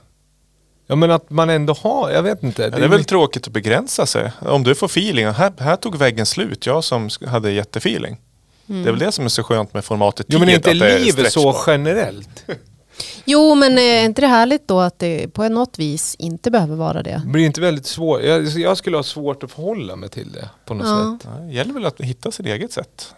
Ja men att man ändå har, jag vet inte. Ja, det är väl tråkigt att begränsa sig. Om du får feeling, här, här tog väggen slut, jag som hade jättefeeling. Det är väl det som är så skönt med formatet 10. Jo men är inte det är livet så generellt? Jo, men eh, är inte det härligt då att det på något vis inte behöver vara det? Det blir inte väldigt svårt. Jag, jag skulle ha svårt att förhålla mig till det på något Ja. sätt. Det gäller väl att hitta sitt eget sätt.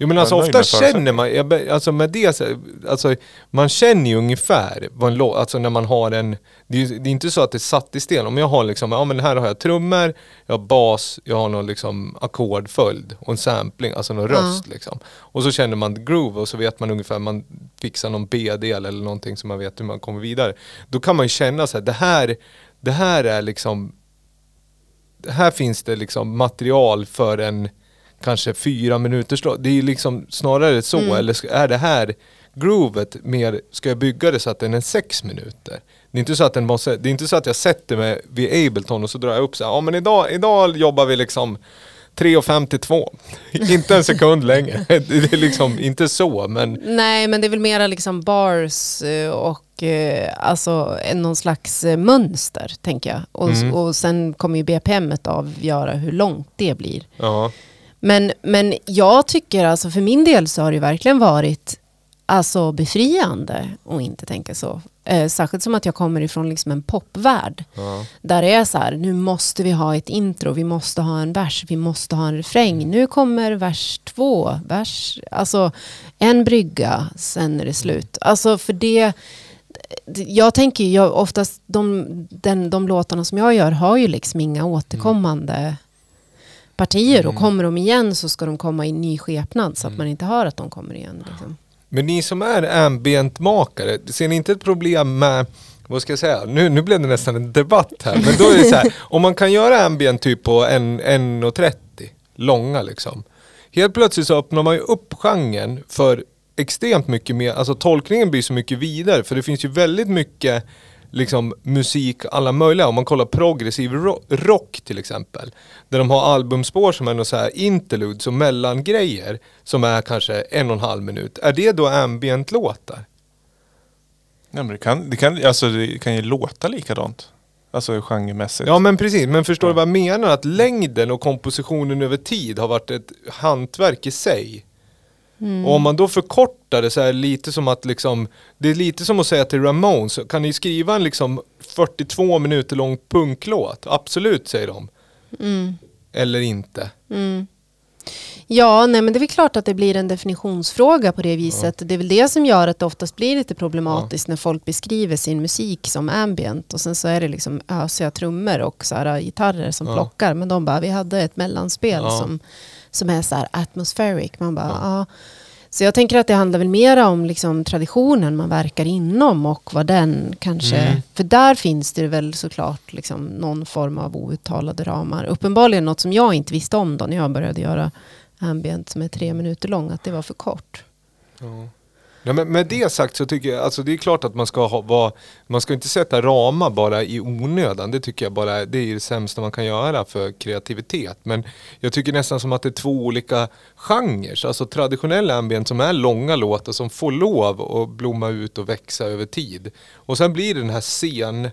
Jo men alltså ofta känner man, jag, alltså med det, så- alltså man känner ju ungefär vad en låt, alltså när man har en, det är, ju- det är inte så att det är satt i sten. Om jag har liksom, ja men här har jag trummor, jag har bas, jag har någon liksom ackordföljd och en sampling, alltså någon Ja. röst liksom. Och så känner man groove och så vet man ungefär, man fixar någon B-del eller någonting så man vet hur man kommer vidare. Då kan man ju känna så här, det här, det här är liksom här finns det liksom material för en kanske fyra minuters låt. Det är liksom snarare så, Mm. eller är det här groovet mer, ska jag bygga det så att den är sex minuter? Det är inte så att den måste, det är inte så att jag sätter mig vid Ableton och så drar jag upp så här, ja men idag, idag jobbar vi liksom 3.5 till 2. inte en sekund längre. Det är liksom inte så, men Nej, men det är väl mera liksom bars eh, och eh, alltså någon slags eh, mönster, tänker jag. Och, Mm. och sen kommer ju BPM avgöra hur långt det blir. Ja. Men, men jag tycker alltså för min del så har det verkligen varit alltså befriande att inte tänka så. Eh, särskilt som att jag kommer ifrån liksom en popvärld. Ja. Där det är så här, nu måste vi ha ett intro, vi måste ha en vers, vi måste ha en refräng. Nu kommer vers två, vers, alltså en brygga, sen är det slut. Alltså för det, jag tänker ju, oftast de, den, de låtarna som jag gör har ju liksom inga återkommande partier och kommer de igen så ska de komma i ny skepnad så att man inte hör att de kommer igen. Liksom. Men ni som är ambientmakare, ser ni inte ett problem med vad ska jag säga? Nu, nu blev det nästan en debatt här. Men då är det så här, om man kan göra ambient typ på en- 1.30, långa liksom. Helt plötsligt så öppnar man ju upp genren för extremt mycket mer, alltså tolkningen blir så mycket vidare. För det finns ju väldigt mycket liksom musik, alla möjliga. Om man kollar progressiv ro- rock till exempel. Där de har albumspår som är något så här interludes och mellangrejer som är kanske en och en halv minut. Är det då ambient-låtar? Ja, men det, kan, det, kan, alltså, det kan ju låta likadant. Alltså genremässigt. Ja men precis, men förstår du vad jag menar? Att längden och kompositionen över tid har varit ett hantverk i sig. Och om man då förkortar det så är det lite som att liksom, det är lite som att säga till Ramones, kan ni skriva en liksom 42 minuter lång punklåt? Absolut säger de. Eller inte. Ja, nej, men det är väl klart att det blir en definitionsfråga på det viset. Det är väl det som gör att det oftast blir lite problematiskt när folk beskriver sin musik som ambient och sen så är det liksom ösiga trummor och så här, gitarrer som Ja. plockar. Men de bara, vi hade ett mellanspel Ja. som, som är så här atmospheric. Man bara, ja. Så jag tänker att det handlar väl mera om liksom traditionen man verkar inom och vad den kanske... Mm. För där finns det väl såklart liksom någon form av outtalade ramar. Uppenbarligen något som jag inte visste om då när jag började göra ambient som är tre minuter lång, att det var för kort. Ja, men med det sagt så tycker jag, alltså det är klart att man ska ha, vara, man ska inte sätta ramar bara i onödan. Det tycker jag bara, det är det sämsta man kan göra för kreativitet. Men jag tycker nästan som att det är två olika genrer. Alltså traditionell ambient som är långa låtar som får lov att blomma ut och växa över tid. Och sen blir det den här scen,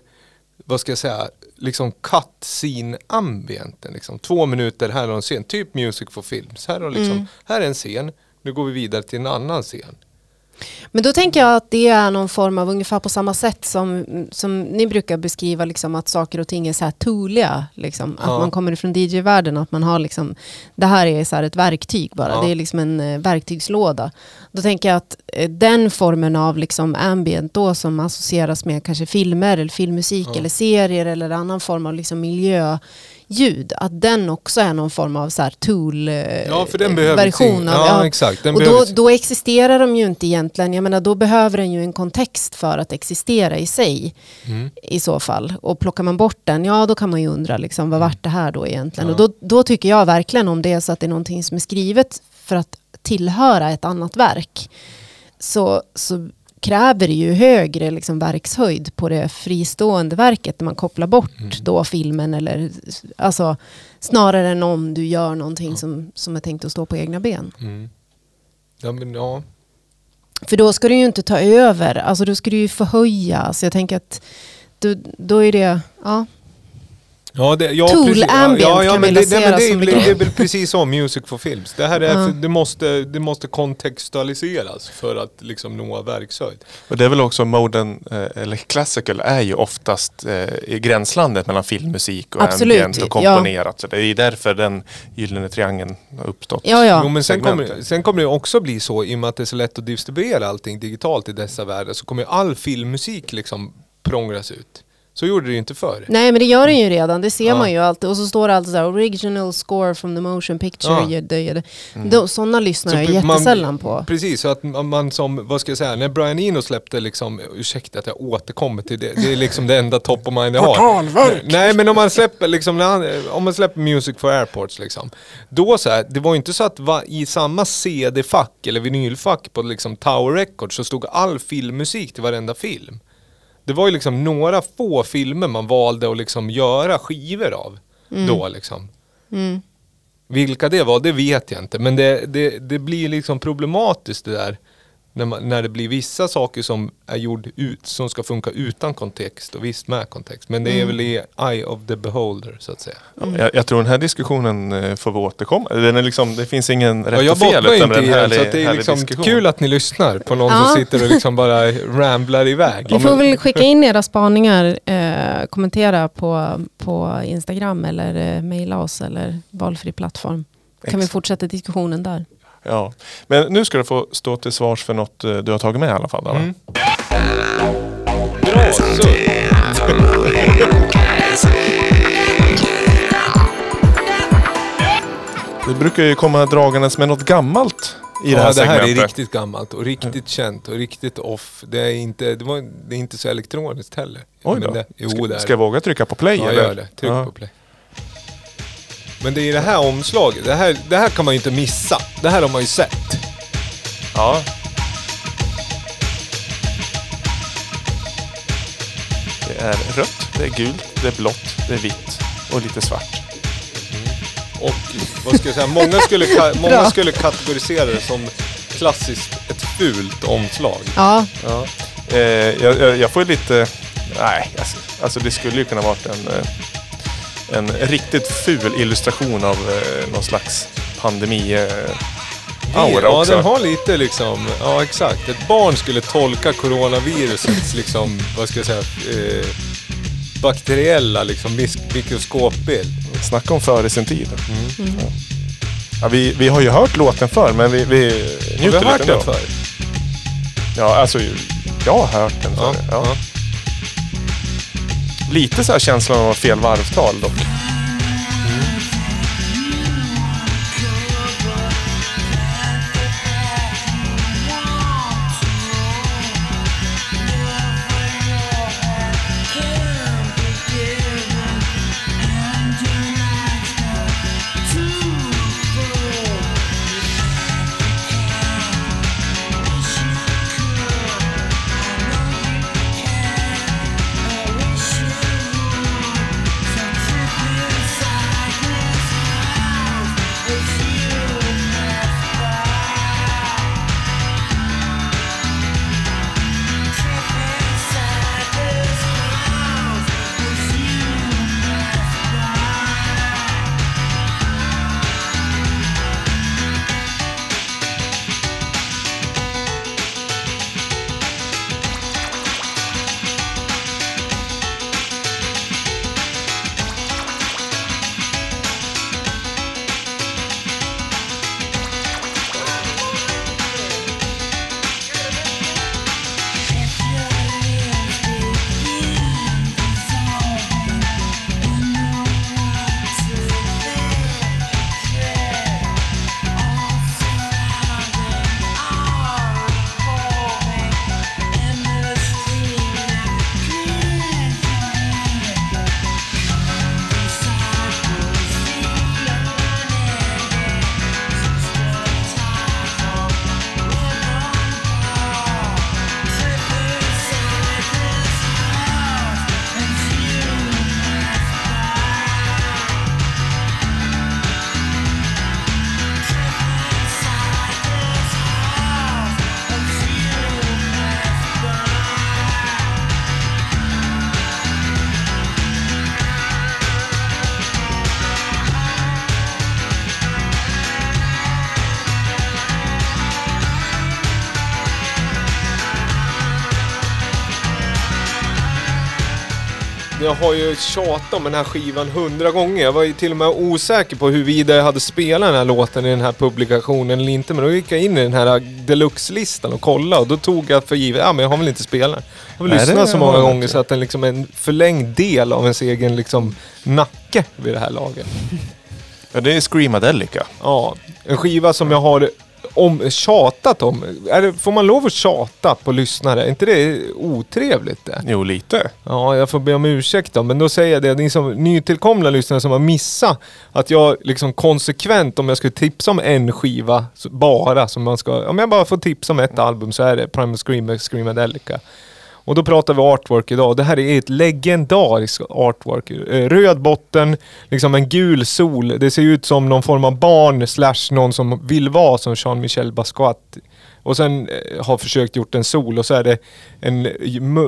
vad ska jag säga, liksom cut scene ambienten. Liksom. Två minuter, här har en scen, typ music for films. Här, har liksom, här är en scen, nu går vi vidare till en annan scen. Men då tänker jag att det är någon form av ungefär på samma sätt som, som ni brukar beskriva liksom att saker och ting är så här tooliga. Liksom. Att Ja. man kommer ifrån DJ-världen och att man har liksom, det här är så här ett verktyg bara. Ja. Det är liksom en eh, verktygslåda. Då tänker jag att eh, den formen av liksom ambient då som associeras med kanske filmer eller filmmusik Ja. eller serier eller annan form av liksom miljöljud. Att den också är någon form av så här tool eh, Ja, av, ja, exakt, den och då, då existerar de ju inte egentligen. Jag menar, då behöver den ju en kontext för att existera i sig Mm. i så fall. Och plockar man bort den, ja då kan man ju undra liksom, vad vart det här då egentligen? Ja. Och då, då tycker jag verkligen om det är så att det är någonting som är skrivet för att tillhöra ett annat verk. Så, så kräver ju högre liksom, verkshöjd på det fristående verket när man kopplar bort Mm. då filmen eller alltså snarare än om du gör någonting som, som är tänkt att stå på egna ben. Mm. Ja, men ja. För då ska du ju inte ta över, alltså då ska du ju förhöja. Så jag tänker att då, då är det, ja. Ja, det, ja, Tool precis. ambient ja, ja, kan men vi det, nej, men lansera det, är- som det, det är väl precis som Music for Films. Det här är, Ja. för, det, måste, det måste kontextualiseras för att liksom nå verkshöjd. Och det är väl också modern, eh, eller classical är ju oftast eh, i gränslandet mellan filmmusik och Absolut, ambient och komponerat. Så det är därför den gyllene triangeln har uppstått. Ja, ja. Jo, men sen kommer, sen kommer det också bli så, i och med att det är så lätt att distribuera allting digitalt i dessa världar, så kommer all filmmusik liksom prångras ut. Så gjorde det ju inte förr. Nej men det gör den ju redan, det ser Ja. man ju alltid. Och så står det alltid där, original score from the motion picture. Ja. Det. Mm. Sådana lyssnar jag pre- man- jättesällan på. Precis, så att man, som, vad ska jag säga, när Brian Eno släppte liksom, ursäkta att jag återkommer till det, det är liksom det enda top of mind jag har. Portalverk! Nej men om man släpper liksom, han, om man släpper Music for Airports liksom. Då så här, det var ju inte så att va, i samma CD-fack eller vinylfack på liksom Tower Records så stod all filmmusik till varenda film. Det var ju liksom några få filmer man valde att liksom göra skivor av. Då liksom. Mm. Vilka det var, det vet jag inte. Men det, det, det blir liksom problematiskt det där. När, man, när det blir vissa saker som är gjord ut, som ska funka utan kontext och visst med kontext. Men det är väl i eye of the beholder så att säga. Jag, jag tror den här diskussionen eh, får vi återkomma. Den är liksom, det finns ingen rätt Ja, jag och fel. utan inte i härlig- så att det är liksom diskussion. kul att ni lyssnar på någon Ja. som sitter och liksom bara ramblar iväg. Ni får väl skicka in era spaningar, eh, kommentera på, på Instagram eller eh, mejla oss eller valfri plattform. Kan vi Exakt. fortsätta diskussionen där. Ja. Men nu ska du få stå till svars för något eh, du har tagit med i alla fall. Mm. Bra, så. Det brukar ju komma dragandes med något gammalt i det här ja, det här är segmentet. riktigt gammalt och riktigt känt och riktigt off. Det är inte, det var, det är inte så elektroniskt heller. Oj Men då. Det, jo, ska, det ska jag våga trycka på play? Ja, eller? gör det. Tryck Ja. på play. Men det är det här omslaget. Det här, det här kan man ju inte missa. Det här har man ju sett. Ja. Det är rött, det är gult, det är blått, det är vitt och lite svart. Och vad ska jag säga, många skulle, ka- många skulle kategorisera det som klassiskt ett fult omslag. Ja, Ja. Eh, jag, jag, jag får lite... Nej, alltså, alltså det skulle ju kunna varit en, eh, en riktigt ful illustration av eh, någon slags pandemi... Eh, aura ja, också. den har lite liksom, ja exakt. Ett barn skulle tolka coronavirusets liksom, vad ska jag säga, eh, bakteriella liksom mikroskopbild. Snacka om före sin tid. Mm. Ja. Ja, vi, vi har ju hört låten förr, men vi, vi Har njuter vi hört lite den ändå. förr? Ja, alltså jag har hört den Ja, förr. Ja. ja. Lite så här känslan av fel varvtal dock. Jag har ju tjatat om den här skivan hundra gånger. Jag var ju till och med osäker på huruvida jag hade spelat den här låten i den här publikationen eller inte. Men då gick jag in i den här deluxe-listan och kollade och då tog jag för givet, ja men jag har väl inte spelat den. Jag har väl lyssnat så många gånger så att den liksom är en förlängd del av ens egen liksom nacke vid det här laget. Ja, det är Screamadelica. Ja, en skiva som jag har om, tjatat om. Är det, får man lov att tjata på lyssnare? Är inte det otrevligt det? Jo, lite. Ja, jag får be om ursäkt då, men då säger jag det. Ni som nytillkomna lyssnare som har missat att jag liksom konsekvent, om jag skulle tipsa om en skiva bara, som man ska, om jag bara får tipsa om ett album så är det Primal Scream Screamadelica. Och då pratar vi artwork idag. Det här är ett legendariskt artwork. Eh, röd botten, liksom en gul sol. Det ser ut som någon form av barn slash någon som vill vara som Jean-Michel Basquiat Och sen eh, har försökt gjort en sol och så är det en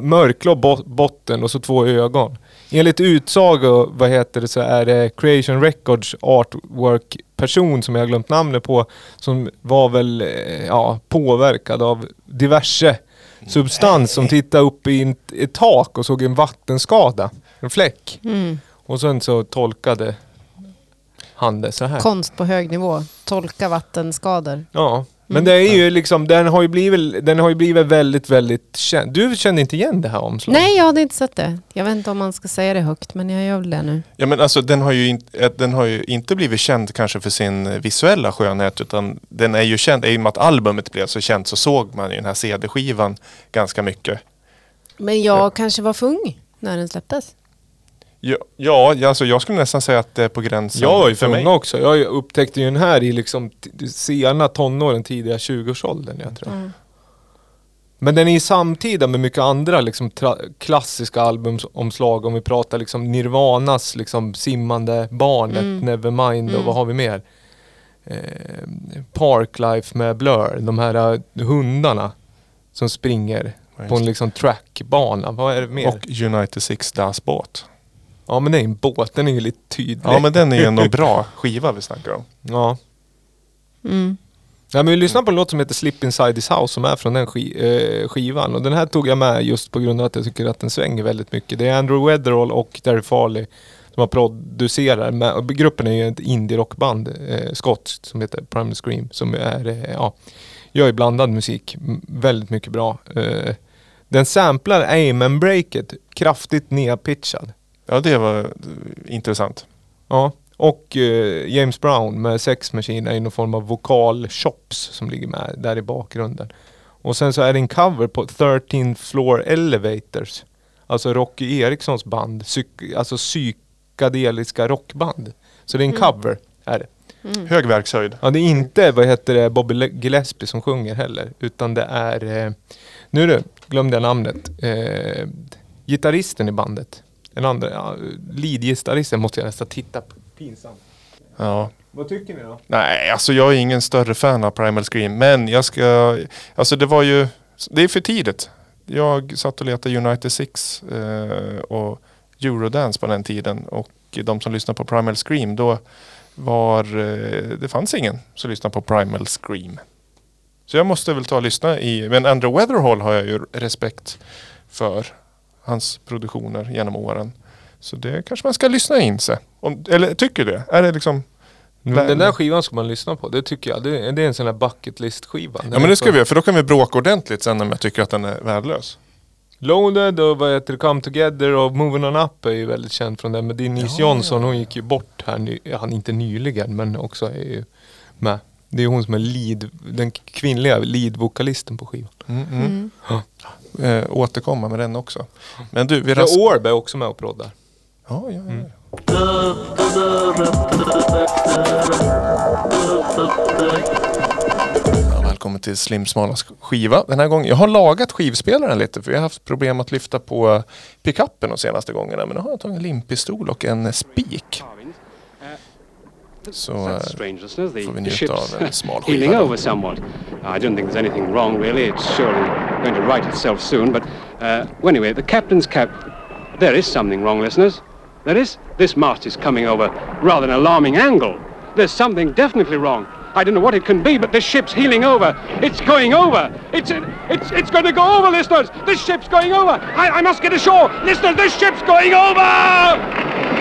mörkblå botten och så två ögon. Enligt utsago, vad heter det, så är det Creation Records artwork person som jag glömt namnet på som var väl eh, ja, påverkad av diverse substans som tittade upp i ett tak och såg en vattenskada, en fläck. Mm. Och sen så tolkade han det så här. Konst på hög nivå. Tolka vattenskador. Ja, men det är ju liksom, den har ju blivit, den har ju blivit väldigt, väldigt känd. Du kände inte igen det här omslaget? Nej, jag hade inte sett det. Jag vet inte om man ska säga det högt, men jag gör väl det nu. Ja men alltså den har, ju inte, den har ju inte blivit känd kanske för sin visuella skönhet utan den är ju känd, i och med att albumet blev så känt så såg man ju den här CD-skivan ganska mycket. Men jag kanske var för ung när den släpptes. Ja, ja alltså jag skulle nästan säga att det är på gränsen Jag var ju för mig. också. Jag upptäckte ju den här i liksom sena tonåren, tidiga 20-årsåldern jag tror. Mm. Men den är ju samtida med mycket andra liksom klassiska albumomslag. Om vi pratar liksom Nirvanas liksom simmande barnet, Mm. Nevermind och Mm. vad har vi mer? Eh, Parklife med Blur, de här eh, hundarna som springer på en liksom trackbana. Vad är det mer? Och United Six Das båt. Ja men det är en båt, den är ju lite tydlig. Ja men den är ju ändå en bra skiva vi snackar om. Ja. Mm. Ja, men vi lyssnar på en låt som heter Slip Inside This House som är från den ski, eh, skivan. Och den här tog jag med just på grund av att jag tycker att den svänger väldigt mycket. Det är Andrew Weatherall och Derry Farley som har producerat. Med, gruppen är ju ett indie-rockband, eh, skotskt, som heter Primal Scream. Som är, eh, ja, gör ju blandad musik. Väldigt mycket bra. Eh, den samplar Amen Breaket, kraftigt nedpitchad. Ja det var eh, intressant. Ja. Och eh, James Brown med Sex Machine är i någon form av vokal chops som ligger med där i bakgrunden. Och sen så är det en cover på 13th Floor Elevators. Alltså Rocky Erikssons band. Psyk- alltså psykedeliska rockband. Så det är en cover. Är det. Hög verkshöjd. Ja, det är inte vad heter det, Bobby Le- Gillespie som sjunger heller. Utan det är, eh, nu du, glömde jag namnet. Eh, gitarristen i bandet. Den andra, ja, lead-gitarristen måste jag nästan titta på. Pinsamt. Ja. Vad tycker ni då? Nej, alltså jag är ingen större fan av Primal Scream. Men jag ska... Alltså det var ju... Det är för tidigt. Jag satt och letade United Six eh, och Eurodance på den tiden. Och de som lyssnade på Primal Scream då var... Eh, det fanns ingen som lyssnade på Primal Scream. Så jag måste väl ta och lyssna i... Men Andrew Weatherall har jag ju respekt för. Hans produktioner genom åren. Så det kanske man ska lyssna in sig. Om, eller tycker du det? Är det liksom... Men den där skivan ska man lyssna på, det tycker jag. Det, det är en sån där bucket list skiva. Ja men det ska vi göra för då kan vi bråka ordentligt sen om jag tycker att den är värdelös. Loaded och vad heter det, Come Together och Moving On Up är ju väldigt känd från den. Men Denise Ja, Johnson, hon gick ju bort här, ny, ja, inte nyligen men också är ju med. Det är hon som är lead, den kvinnliga lead-vokalisten på skivan. Mm, mm. Mm. Eh, återkomma med den också. Men du, vi The ras- Orb är också med och proddar. Ja, ja, ja. Ja, välkommen till Slim Smalas skiva den här gången. Jag har lagat skivspelaren lite för jag har haft problem att lyfta på pickuppen de senaste gångerna. Men nu har jag tagit en limpistol och en spik. Så That's strange, listeners. The, får vi njuta ship's av en smal heeling skiva. over somewhat. I don't think there's anything wrong, really. It's surely going to right itself soon. But uh, well, anyway, the captain's cap. There is something wrong, listeners. There is. This mast is coming over rather an alarming angle. There's something definitely wrong. I don't know what it can be, but this ship's heeling over. It's going over. It's it's it's going to go over, listeners. This ship's going over. I, I must get ashore, listeners. This ship's going over.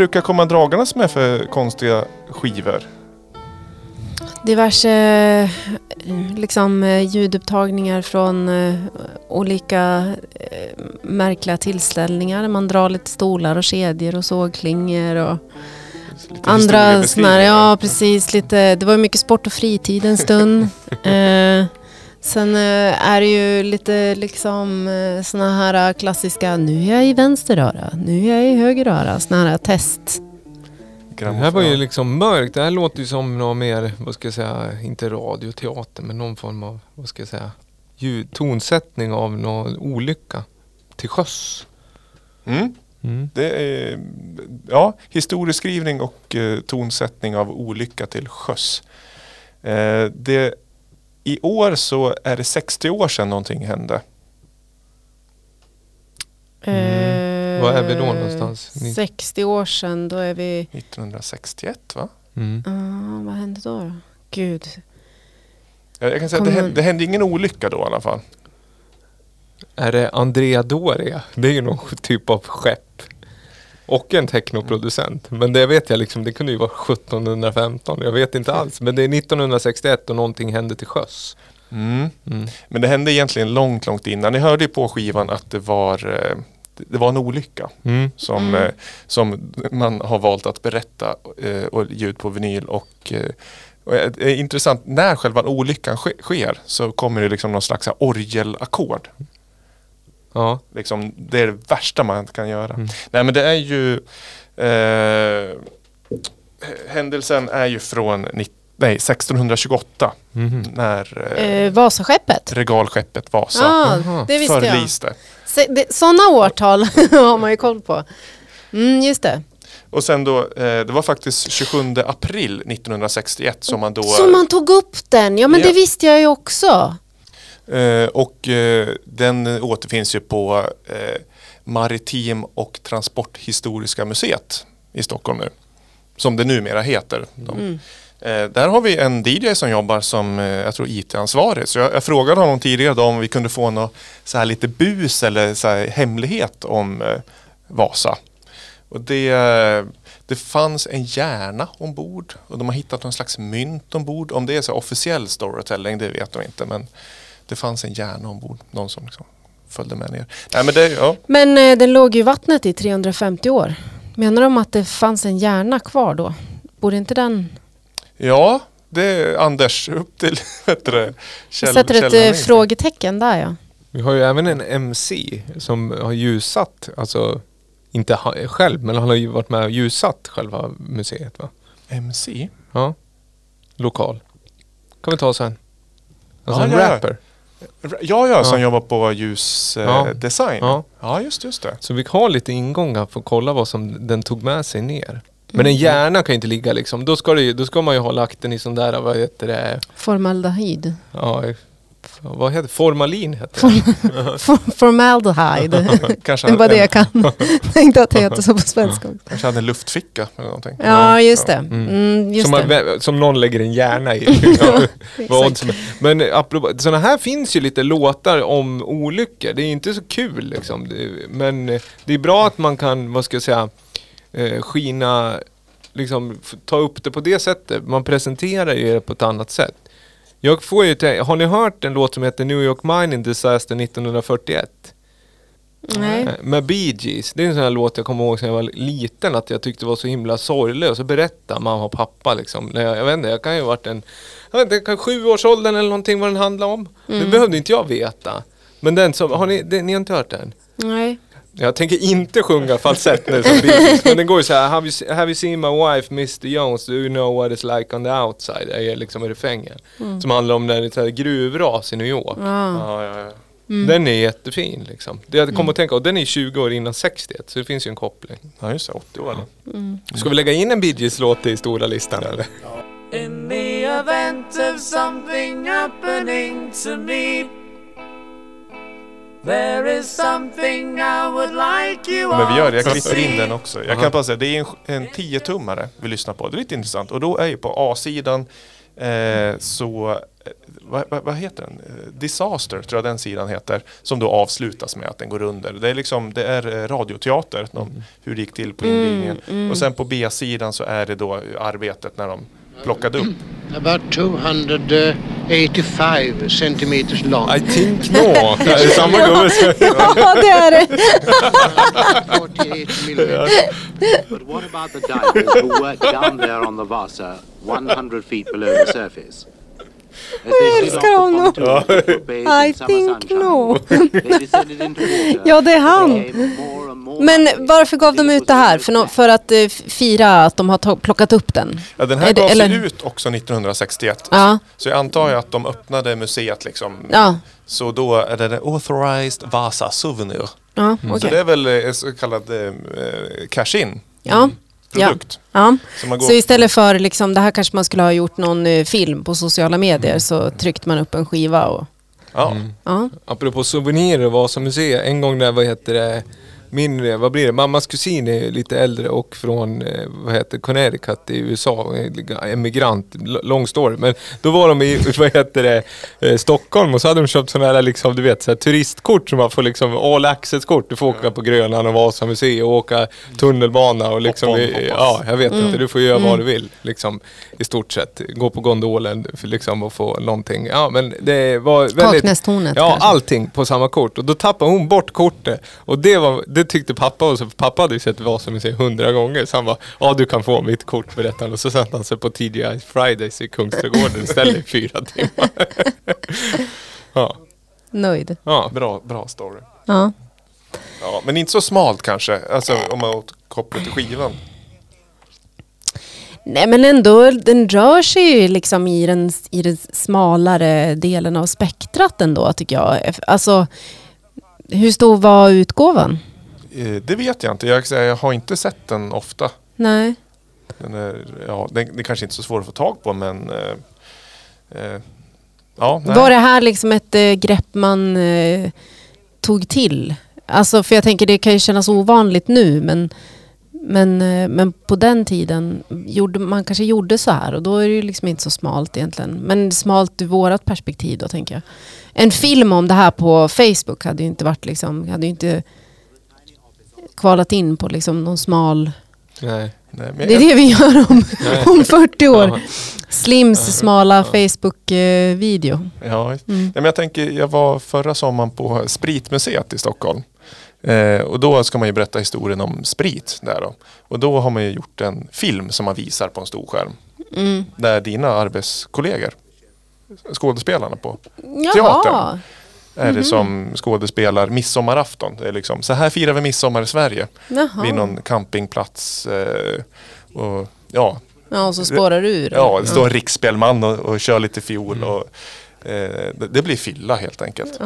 Brukar komma dragandes med för konstiga skivor? Diverse liksom, eh, ljudupptagningar från eh, olika eh, märkliga tillställningar. Man drar lite stolar och kedjor och sågklingor och Lite andra sådana här, ja precis, lite, det var mycket sport och fritid en stund. eh, sen eh, är det ju lite liksom eh, såna här klassiska, nu är jag i vänster öra, nu är jag i höger öra, såna här test. Det här var ju liksom mörkt. Det här låter ju som något mer, vad ska jag säga, inte radioteater men någon form av, vad ska jag säga, ljud, tonsättning av någon olycka till sjöss. Mm. Mm. Det är ja, historieskrivning och eh, tonsättning av olycka till sjöss. Eh, det, I år så är det 60 år sedan någonting hände. Mm. Var är vi då någonstans? Ni- 60 år sedan, då är vi... 1961 va? Mm. Ah, vad hände då? då? Gud. Jag, jag kan säga att det hände, det hände ingen olycka då i alla fall. Är det Andrea Doria? Det är ju någon typ av skepp. Och en technoproducent. Men det vet jag liksom, det kunde ju vara 1715. Jag vet inte alls. Men det är 1961 och någonting hände till sjöss. Mm. Mm. Men det hände egentligen långt, långt innan. Ni hörde ju på skivan att det var, eh, det var en olycka. Mm. som, Mm. eh, som man har valt att berätta eh, och ut på vinyl. Och, och det är intressant, när själva olyckan ske, sker så kommer det liksom någon slags orgelackord. Ja. Liksom, det är det värsta man kan göra. Mm. Nej men det är ju eh, Händelsen är ju från nej, 1628 Mhm. när eh, Eh, Vasaskeppet? regalskeppet Vasa Jaha. det visste jag. förliste. Sådana årtal har man ju koll på. Mm, just det. Och sen då, eh, det var faktiskt 27 april 1961 som man då Så man tog upp den, ja men Ja. det visste jag ju också. Eh, och eh, den återfinns ju på eh, Maritim och transporthistoriska museet i Stockholm nu. Som det numera heter. De. Mm. Eh, där har vi en DJ som jobbar som eh, jag tror IT-ansvarig. Så jag, jag frågade honom tidigare då om vi kunde få något så här lite bus eller så här hemlighet om eh, Vasa. Och det, det fanns en hjärna ombord och de har hittat någon slags mynt ombord. Om det är så officiell storytelling det vet de inte men det fanns en hjärna ombord. Någon som liksom följde med ner. Nej, men det, ja. Men eh, den låg ju i vattnet i 350 år. Menar de att det fanns en hjärna kvar då? Borde inte den... ja, det är Anders upp till vet du, käll, sätter ett eh, in. frågetecken där ja. Vi har ju även en MC som har ljussatt, alltså inte ha, själv, men han har ju varit med och ljussatt själva museet va? MC? Ja. Lokal. Kan vi ta sen. Alltså Ja, en ja, ja. rapper. Ja, ja, som Ja. jobbar på ljusdesign. Ja. Eh. Ja. ja, just, just det. Så vi har lite ingångar för att kolla vad som den tog med sig ner. Men Mm. en hjärna kan ju inte ligga liksom. Då ska, det, då ska man ju ha lagt den i sån där, vad heter det? Formaldehyd. Ja, vad heter? Formalin heter det. For- Formaldehyde. Kanske det var det jag kan. Tänkte att det heter så på svenska också. Kanske hade en luftficka eller någonting. Ja, just det. Mm. Mm, just som, man, det. som någon lägger en hjärna i. Ja, vad som- Men sådana här finns ju lite låtar om olyckor. Det är inte så kul liksom. Men det är bra att man kan, vad ska jag säga, eh, skina, liksom ta upp det på det sättet. Man presenterar ju det på ett annat sätt. Jag får ju har ni hört en låt som heter New York Mining Disaster 1941? Nej. Eh, Med Bee Gees. Det är en sån här låt jag kommer ihåg sen jag var liten att jag tyckte var så himla sorglig. Och så berättar mamma och pappa liksom. Jag, jag vet inte, jag kan ju ha varit en, jag vet inte, sjuårsåldern eller någonting vad den handlar om. Det Mm. behövde inte jag veta. Men den som, har ni, det, ni har inte hört den? Nej. Jag tänker inte sjunga falsett nu som Bee Gees, men den går ju så här. Have you, have you seen my wife Mr Jones? Do you know what it's like on the outside? Det är liksom refrängen. Som handlar om när det är gruvras i New York. Ja. Ja, ja, ja. Den är jättefin liksom. Det jag kom att tänka, och den är 20 år innan 61, så det finns ju en koppling. ja just det. 80 år. Ska vi lägga in en Bee Gees-låt i stora listan eller? In the event of something happening to me, there is something I would like you Men vi gör det, jag klipper in den också. Jag kan bara säga, det är en, en 10-tummare vi lyssnar på. Det är lite intressant. Och då är ju på A-sidan eh, så, eh, vad, vad, vad heter den? Disaster tror jag den sidan heter. Som då avslutas med att den går under. Det är liksom, det är eh, radioteater, de, hur det gick till på invigningen. Och sen på B-sidan så är det då arbetet när de plockade upp. About 200 uh, 85 centimeters long. I think no. Det är samma gubbe. Ja, det är det. 48 millimeters. But what about the divers who work down there on the Vasa, 100 feet below the surface? Off älskar honom. I think no. Ja, det är han. Men varför gav de ut det här? För, nå- för att eh, fira att de har plockat upp den? Ja, den Är här gavs eller- ut också 1961. Ja. Så jag antar att de öppnade museet liksom. Ja, Så då är det en authorized Vasa souvenir. ja Så okej. det är väl eh, så kallad eh, cash-in Ja. Produkt. Ja. Så man går- Så istället för liksom, det här kanske man skulle ha gjort någon eh, film på sociala medier så tryckte man upp en skiva och Ja. ja. Apropå souvenirer och Vasamuseet. En gång när, vad heter det, min, eh, vad blir det, mammas kusin är lite äldre och från, eh, vad heter Connecticut i USA, emigrant, lång story. Men då var de i, vad heter det, eh, Stockholm och så hade de köpt sådana här, liksom, du vet, så här, turistkort som man får liksom, all access-kort. Du får åka på Grönan och Vasamuseet och åka tunnelbana och liksom, Hoppa ja, jag vet inte, du får göra vad du vill, liksom, i stort sett. Gå på gondolen för, liksom, och få någonting. Ja, men det var väldigt... Kaknästornet Ja, kanske. allting på samma kort. Och då tappade hon bort kortet. Och det, var, det tyckte pappa och så pappa hade ju sett Vasamuseet hundra gånger. Så han bara, ja du kan få mitt kort berättade han. Och så satte han sig på TGI Fridays i Kungsträdgården istället i fyra timmar. ja, Nöjd. ja. Bra, bra story. Ja. Ja, men inte så smalt kanske. Alltså om man återkopplar till skivan. Nej men ändå, den rör sig ju liksom i den, i den smalare delen av spektrat ändå tycker jag. Alltså, hur stor var utgåvan? Eh, Det vet jag inte. Jag, jag har inte sett den ofta. Nej. Den är, ja, den, det är kanske inte är så svår att få tag på men... Eh, eh, ja, nej. Var det här liksom ett eh, grepp man eh, tog till? Alltså för jag tänker det kan ju kännas ovanligt nu men, men, eh, men på den tiden gjorde man kanske gjorde så här och då är det ju liksom inte så smalt egentligen. Men smalt ur vårat perspektiv då tänker jag. En film om det här på Facebook hade ju inte varit liksom, hade inte kvalat in på liksom någon smal... Nej. nej Det är det vi gör om, om 40 år. Slims smala Facebook-video. ja, Mm. men jag tänker, jag var förra sommaren på Spritmuseet i Stockholm. Eh, och då ska man ju berätta historien om sprit där då. Och då har man ju gjort en film som man visar på en stor skärm. Mm. Där dina arbetskollegor, skådespelarna på Jaha. Teatern. Är Mhm. det som skådespelar midsommarafton. Det är liksom, så här firar vi midsommar i Sverige. Jaha. Vid någon campingplats. Eh, och, ja, Ja, och så spårar du ur. ja, det står en riksspelman och, och kör lite fiol. Och, eh, det, det blir fylla helt enkelt.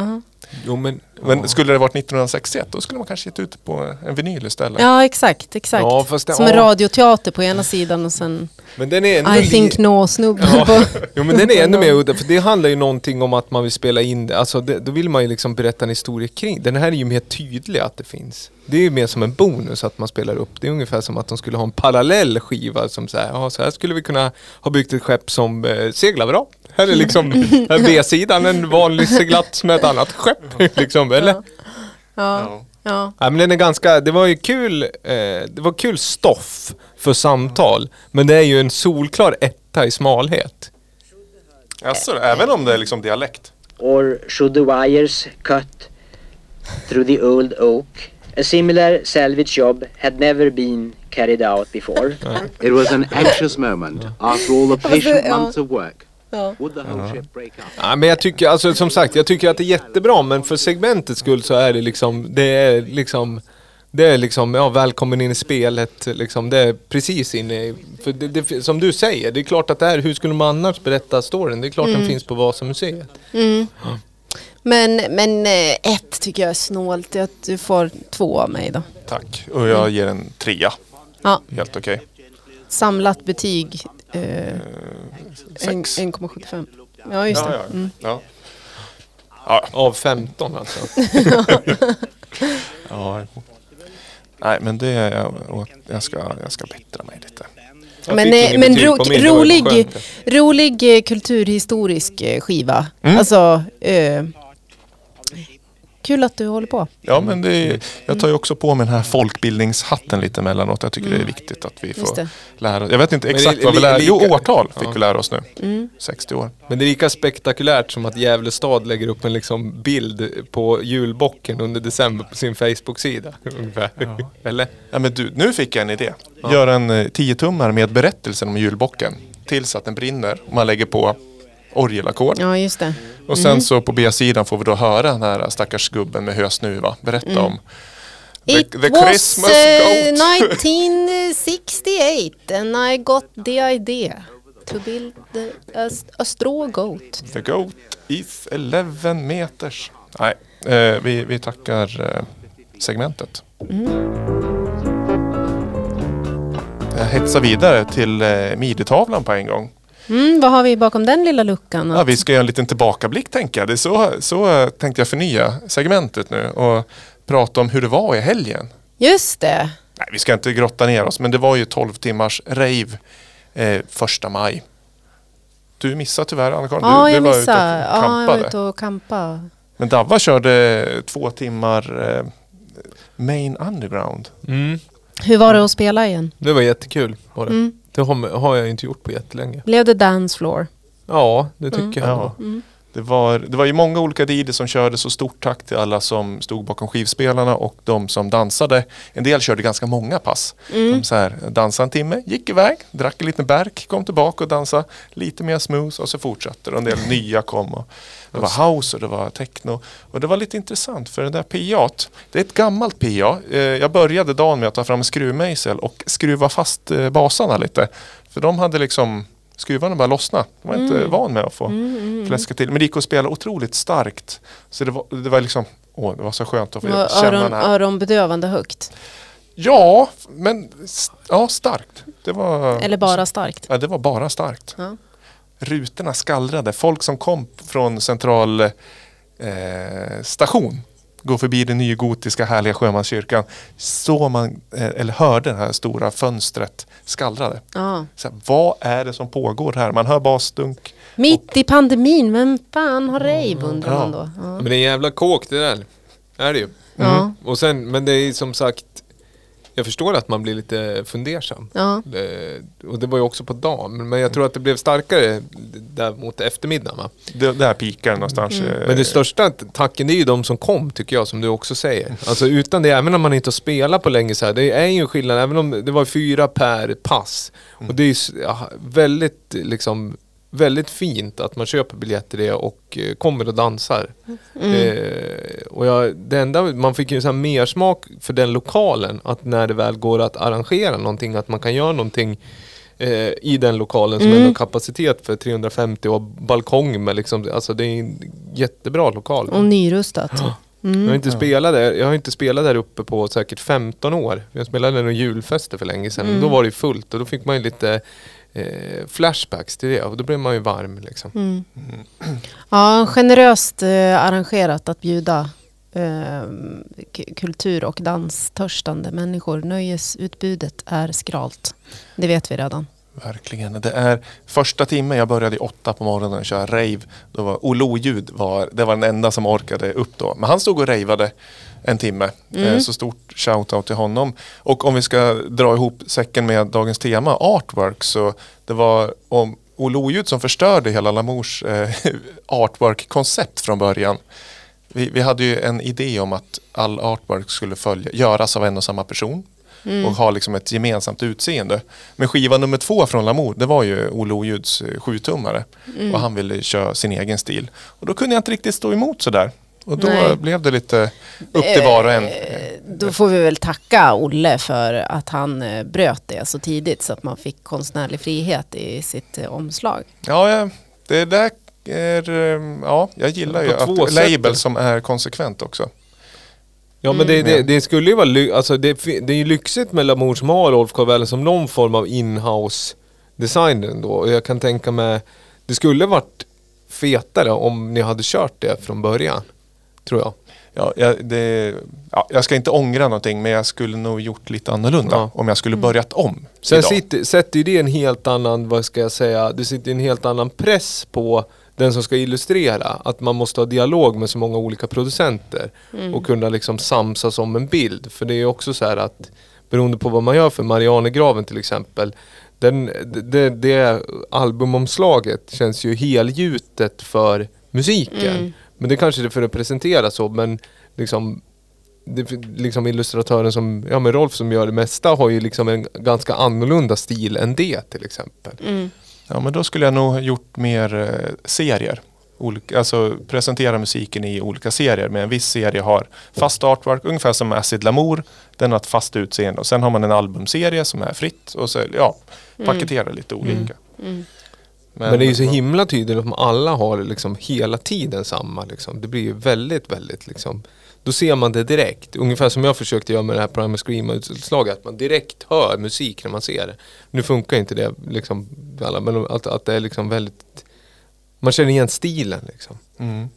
Jo men... Men skulle det varit 1961 då skulle man kanske gett ut på en vinyl istället. Ja, exakt. exakt. Ja, det- Som en ja. radioteater på ena sidan och sen Men den är ändå I li- think no-snubben Ja. på... Jo men den är ännu mer udda, för det handlar ju någonting om att man vill spela in det. Alltså det, då vill man ju liksom berätta en historia kring. Den här är ju mer tydlig att det finns. Det är ju mer som en bonus att man spelar upp. Det är ungefär som att de skulle ha en parallell skiva som så här, ja så här skulle vi kunna ha byggt ett skepp som eh, seglar bra. Här är liksom B-sidan, en vanlig seglats med ett annat skepp. liksom, eller? Ja. ja. Ja, men den är ganska, det var ju kul, eh, det var kul stoff för samtal. Men det är ju en solklar etta i smalhet. Alltså, även om det är liksom dialekt. or should the wires cut through the old oak? A similar salvage job had never been carried out before. It was an anxious moment after all the patient ja. months of work. Ja. Ja, men jag tycker, alltså som sagt, jag tycker att det är jättebra men för segmentets skull så är det liksom, det är liksom det är liksom, ja välkommen in i spelet liksom. Det är precis inne i, för det, det, som du säger, det är klart att det här, hur skulle man annars berätta storyn? Det är klart den finns på Vasamuseet. Men, men eh, ett tycker jag är snålt. Att du får två av mig då. Tack. Och jag ger en trea. Ja. Helt okej. Samlat betyg eh, en- Sex. 1,75. Ja, just det. ja. Mm. Ja. Ja, Av 15 alltså. ja. Nej, men det är jag, jag, ska, jag ska bättra mig lite. Jag Men, eh, men ro, rolig, rolig eh, kulturhistorisk eh, skiva. Mm. Alltså, eh, Kul att du håller på. Ja, men det är, jag tar ju också på mig den här folkbildningshatten lite emellanåt. Jag tycker det är viktigt att vi Mm. Får lära Jag vet inte exakt det- vad vi lär Jo, lika- årtal fick Ja. vi lära oss nu. Mm. 60 år. Men det är lika spektakulärt som att Gävle stad lägger upp en liksom bild på julbocken under december på sin Facebook-sida. Ungefär. Eller? Ja, men du, nu fick jag en idé. Gör en eh, 10-tummare med berättelsen om julbocken. Tills att den brinner. Och man lägger på orgelackord. Ja, just det. Och sen så på B-sidan får vi då höra den här stackars gubben med hösnuva berätta om the, It the was Christmas uh, goat. 1968 and I got the idea to build the, a, a straw goat. The goat is 11 meters. Nej, eh, vi, vi tackar eh, segmentet. Jag hetsar vidare till eh, midjetavlan på en gång. Mm, vad har vi bakom den lilla luckan? Ja, vi ska göra en liten tillbakablick tänker jag. Det är så, så eh, tänkte jag förnya segmentet nu och prata om hur det var i helgen. Just det. Nej, vi ska inte grotta ner oss, men det var ju 12 timmars rave eh, första maj. Du missade tyvärr Anna-Karin. Ja, du, jag du var ute missade. och Ja, jag var ute och kampade. Men Davva körde två timmar eh, main underground. Mm. Hur var det att spela igen? Det var jättekul. Var det. Mm. Det har, har jag inte gjort på jättelänge. Blev det dance floor? Ja, det tycker Mm. jag. Ja. Mm. Det var, det var ju många olika DJs som körde så stort tack till alla som stod bakom skivspelarna och de som dansade. En del körde ganska många pass. Mm. De så här, dansade en timme, gick iväg, drack en liten bärk, kom tillbaka och dansade lite mer smooth och så fortsatte det. Och En del nya kom. Och det var house och det var techno. Och det var lite intressant för det där PA, det är ett gammalt PA. Eh, Jag började dagen med att ta fram en skruvmejsel och skruva fast eh, basarna lite. För de hade liksom skruvarna bara lossna. De var inte Mm. van med att få Mm, mm. fläska till. Men det gick att spela otroligt starkt. Så det var, det var liksom, åh, det var så skönt att få Var känna öron, den här. öronbedövande högt? Ja, men ja, starkt. Det var, Eller bara starkt? Ja, det var bara starkt. Ja. Rutorna skallrade. Folk som kom från central eh, station går förbi den nygotiska härliga sjömanskyrkan. Så man, eh, eller hörde det här stora fönstret skallrade. Ja. Så här, vad är det som pågår här? Man hör basdunk. Mitt i pandemin, vem fan har rave undrar Ja. man då? Ja. Men det är en jävla kåk det där. Är det ju. Ja. Och sen, men det är som sagt, jag förstår att man blir lite fundersam. Ja. Det, och det var ju också på dagen. Men jag tror att det blev starkare där mot eftermiddagen va? Det, där pikar någonstans. Mm. eh, Men det största tacken det är ju de som kom tycker jag som du också säger. Alltså utan det, även om man inte har spelat på länge så här, det är ju en skillnad. Även om det var fyra per pass. Och det är ju väldigt liksom Väldigt fint att man köper biljetter det och eh, kommer och dansar. Mm. Eh, och jag, det enda, man fick ju så här mer smak för den lokalen. Att när det väl går att arrangera någonting, att man kan göra någonting eh, i den lokalen som Mm. ändå har kapacitet för 350 och balkong med liksom, alltså det är en jättebra lokal. Och nyrustat. Jag har Mm. inte spelat där, jag har inte spelat där uppe på säkert 15 år. Jag spelade några julfester för länge sedan. Mm. Då var det fullt och då fick man ju lite eh, flashbacks till det och då blev man ju varm liksom. Mm. Ja, generöst eh, arrangerat att bjuda eh, kultur och danstörstande människor. Nöjesutbudet är skralt. Det vet vi redan. Verkligen. Det är första timmen, jag började i åtta på morgonen och köra rave. Då var Olo-ljud var, det var den enda som orkade upp då. Men han stod och ravade en timme. Mm. Eh, Så stort shout-out till honom. Och om vi ska dra ihop säcken med dagens tema, artwork, så det var om Olo-ljud som förstörde hela Lamours eh, artwork-koncept från början. Vi, vi hade ju en idé om att all artwork skulle följa, göras av en och samma person Mm. och ha liksom ett gemensamt utseende. Men skiva nummer två från Lamour, det var ju Olle Oljuds eh, sjutummare. Mm. Och han ville köra sin egen stil. Och då kunde jag inte riktigt stå emot sådär. Och då Nej. blev det lite upp till var och en. Eh, Då får vi väl tacka Olle för att han eh, bröt det så tidigt så att man fick konstnärlig frihet i sitt eh, omslag. Ja, ja, det där är, ja, jag gillar ju att label som är konsekvent också. Ja men det, Mm. det, det skulle ju vara, alltså det, det är ju lyxigt med Lamour som har Rolf Corvelle som någon form av inhouse design ändå. Och jag kan tänka mig, det skulle varit fetare om ni hade kört det från början. Tror jag. Ja, jag, det, ja, jag ska inte ångra någonting men jag skulle nog gjort lite annorlunda Ja. om jag skulle börjat om Sen idag. sitter, sätter ju det en helt annan, vad ska jag säga, det sitter en helt annan press på den som ska illustrera, att man måste ha dialog med så många olika producenter Mm. och kunna liksom samsas om en bild. För det är också så här att beroende på vad man gör för Marianergraven till exempel, den, det, det albumomslaget känns ju helgjutet för musiken. Mm. Men det kanske är för att presentera så, men liksom det, liksom illustratören som, ja men Rolf som gör det mesta har ju liksom en ganska annorlunda stil än det till exempel. Mm. Ja, men då skulle jag nog gjort mer eh, serier. Olika, alltså presentera musiken i olika serier. Med en viss serie har fast artwork, ungefär som Acid Lamour. Den har ett fast utseende. Och sen har man en albumserie som är fritt. Och så ja, paketera lite olika. Mm. Men, det är ju så himla tydligt om alla har liksom hela tiden samma. Liksom. Det blir ju väldigt, väldigt liksom. Då ser man det direkt. Ungefär som jag försökte göra med det här Primal Scream-utslaget. Att man direkt hör musik när man ser det. Nu funkar inte det liksom alla, men att, att det är liksom väldigt... Man känner igen stilen liksom. Mm.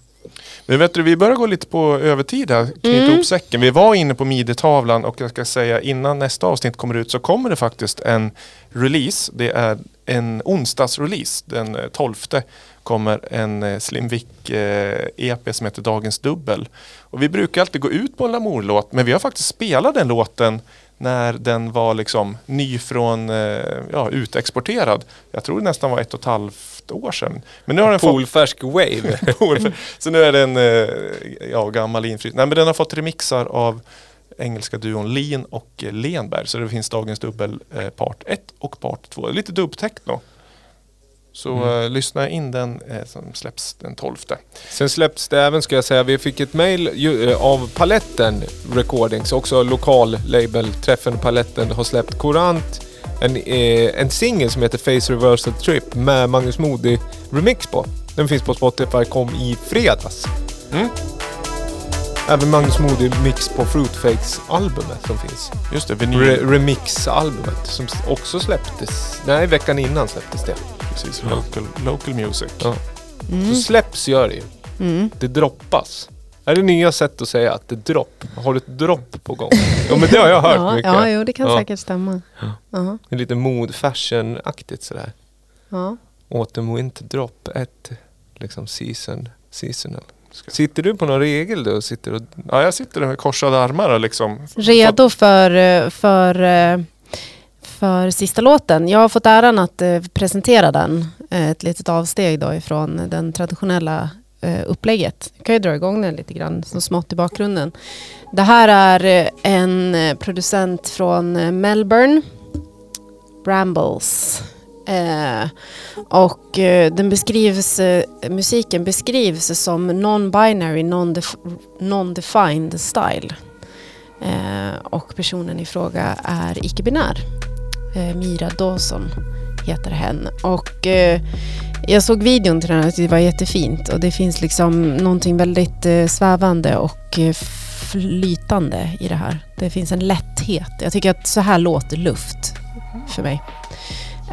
Men vet du, vi börjar gå lite på övertid här, knyta Mm. ihop säcken. Vi var inne på midjetavlan och jag ska säga innan nästa avsnitt kommer ut så kommer det faktiskt en release. Det är en onsdagsrelease. Den eh, 12 kommer en eh, Slim Vic eh, EP som heter Dagens Dubbel. Och vi brukar alltid gå ut på en Lamour-låt men vi har faktiskt spelat den låten när den var liksom ny från, eh, ja, utexporterad. Jag tror det nästan var ett och ett halvt år sedan. Men nu har den fått Polfärsk wave. Pool. Så nu är den eh, ja, gammal infryst. Nej men den har fått remixar av engelska duon Lean och eh, Lenberg. Så det finns dagens dubbel eh, part 1 och part 2. Lite dubbtechno. Så Mm. eh, lyssna in den eh, som släpps den 12. Sen släpps det även, ska jag säga, vi fick ett mail ju, eh, av Paletten Recordings, också lokal label. Träffen Paletten har släppt Courant, en, eh, en singel som heter Face Reversal Trip med Magnus Moody remix på. Den finns på Spotify, kom i fredags. Mm. Även Magnus Moody mix på Fruitfakes-albumet som finns. Just det, vinyl. Re- Remix-albumet som också släpptes. Nej, veckan innan släpptes det. Precis, local, local music. Ja. Mm. Så släpps gör det ju. Mm. Det droppas. Är det nya sätt att säga att det dropp? Har du ett dropp på gång? Ja men det har jag hört ja, mycket. ja, jo, det kan Ja. säkert stämma. Ja. Det är lite mod fashion-aktigt sådär. Ja. Autumn winter drop, ett liksom season, seasonal. Sitter du på någon regel då? Sitter och... Ja, jag sitter med korsade armar och liksom Redo för, för, för sista låten. Jag har fått äran att eh, presentera den. Eh, Ett litet avsteg då ifrån den traditionella Eh, upplägget. Jag kan ju dra igång den lite grann så smått i bakgrunden. Det här är eh, en eh, producent från Melbourne. Brambles. Eh, och eh, den beskrivs, eh, musiken beskrivs som non-binary, non-defined non-defined style. Eh, och personen i fråga är icke-binär. Eh, Mira Dawson heter hen. Och eh, jag såg videon till den här och det var jättefint. Och det finns liksom någonting väldigt eh, svävande och eh, flytande i det här. Det finns en lätthet. Jag tycker att så här låter luft för mig.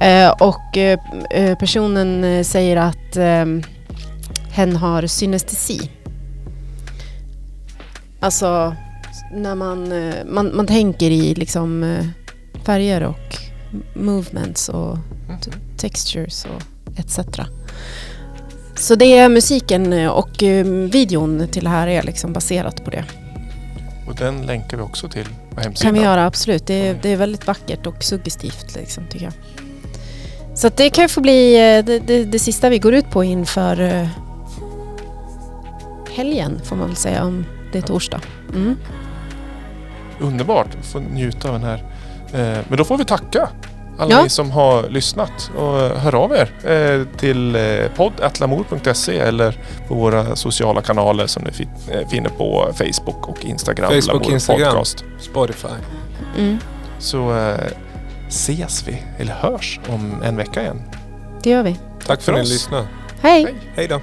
Eh, och eh, eh personen eh, säger att ehm, hen har synestesi. Alltså när man, eh, man, man tänker i liksom färger och movements och textures och etc. Så det är musiken eh, och eh, videon till det här är liksom baserat på det. Och den länkar vi också till på hemsidan. kan vi göra, absolut. Det är, det är väldigt vackert och suggestivt liksom, tycker jag. Så det kan få bli eh, det, det, det sista vi går ut på inför helgen får man väl säga om det är torsdag. Mm. Underbart, få njuta av den här. Men då får vi tacka alla Ja. ni som har lyssnat och hör av er eh, till eh, podd.lamour.se eller på våra sociala kanaler som ni eh, finner på Facebook och Instagram. Facebook, Lamour Instagram. Podcast. Spotify. Mm. Så ses vi, eller hörs, om en vecka igen. Det gör vi. Tack för för att ni lyssnade. Hej! Hej då.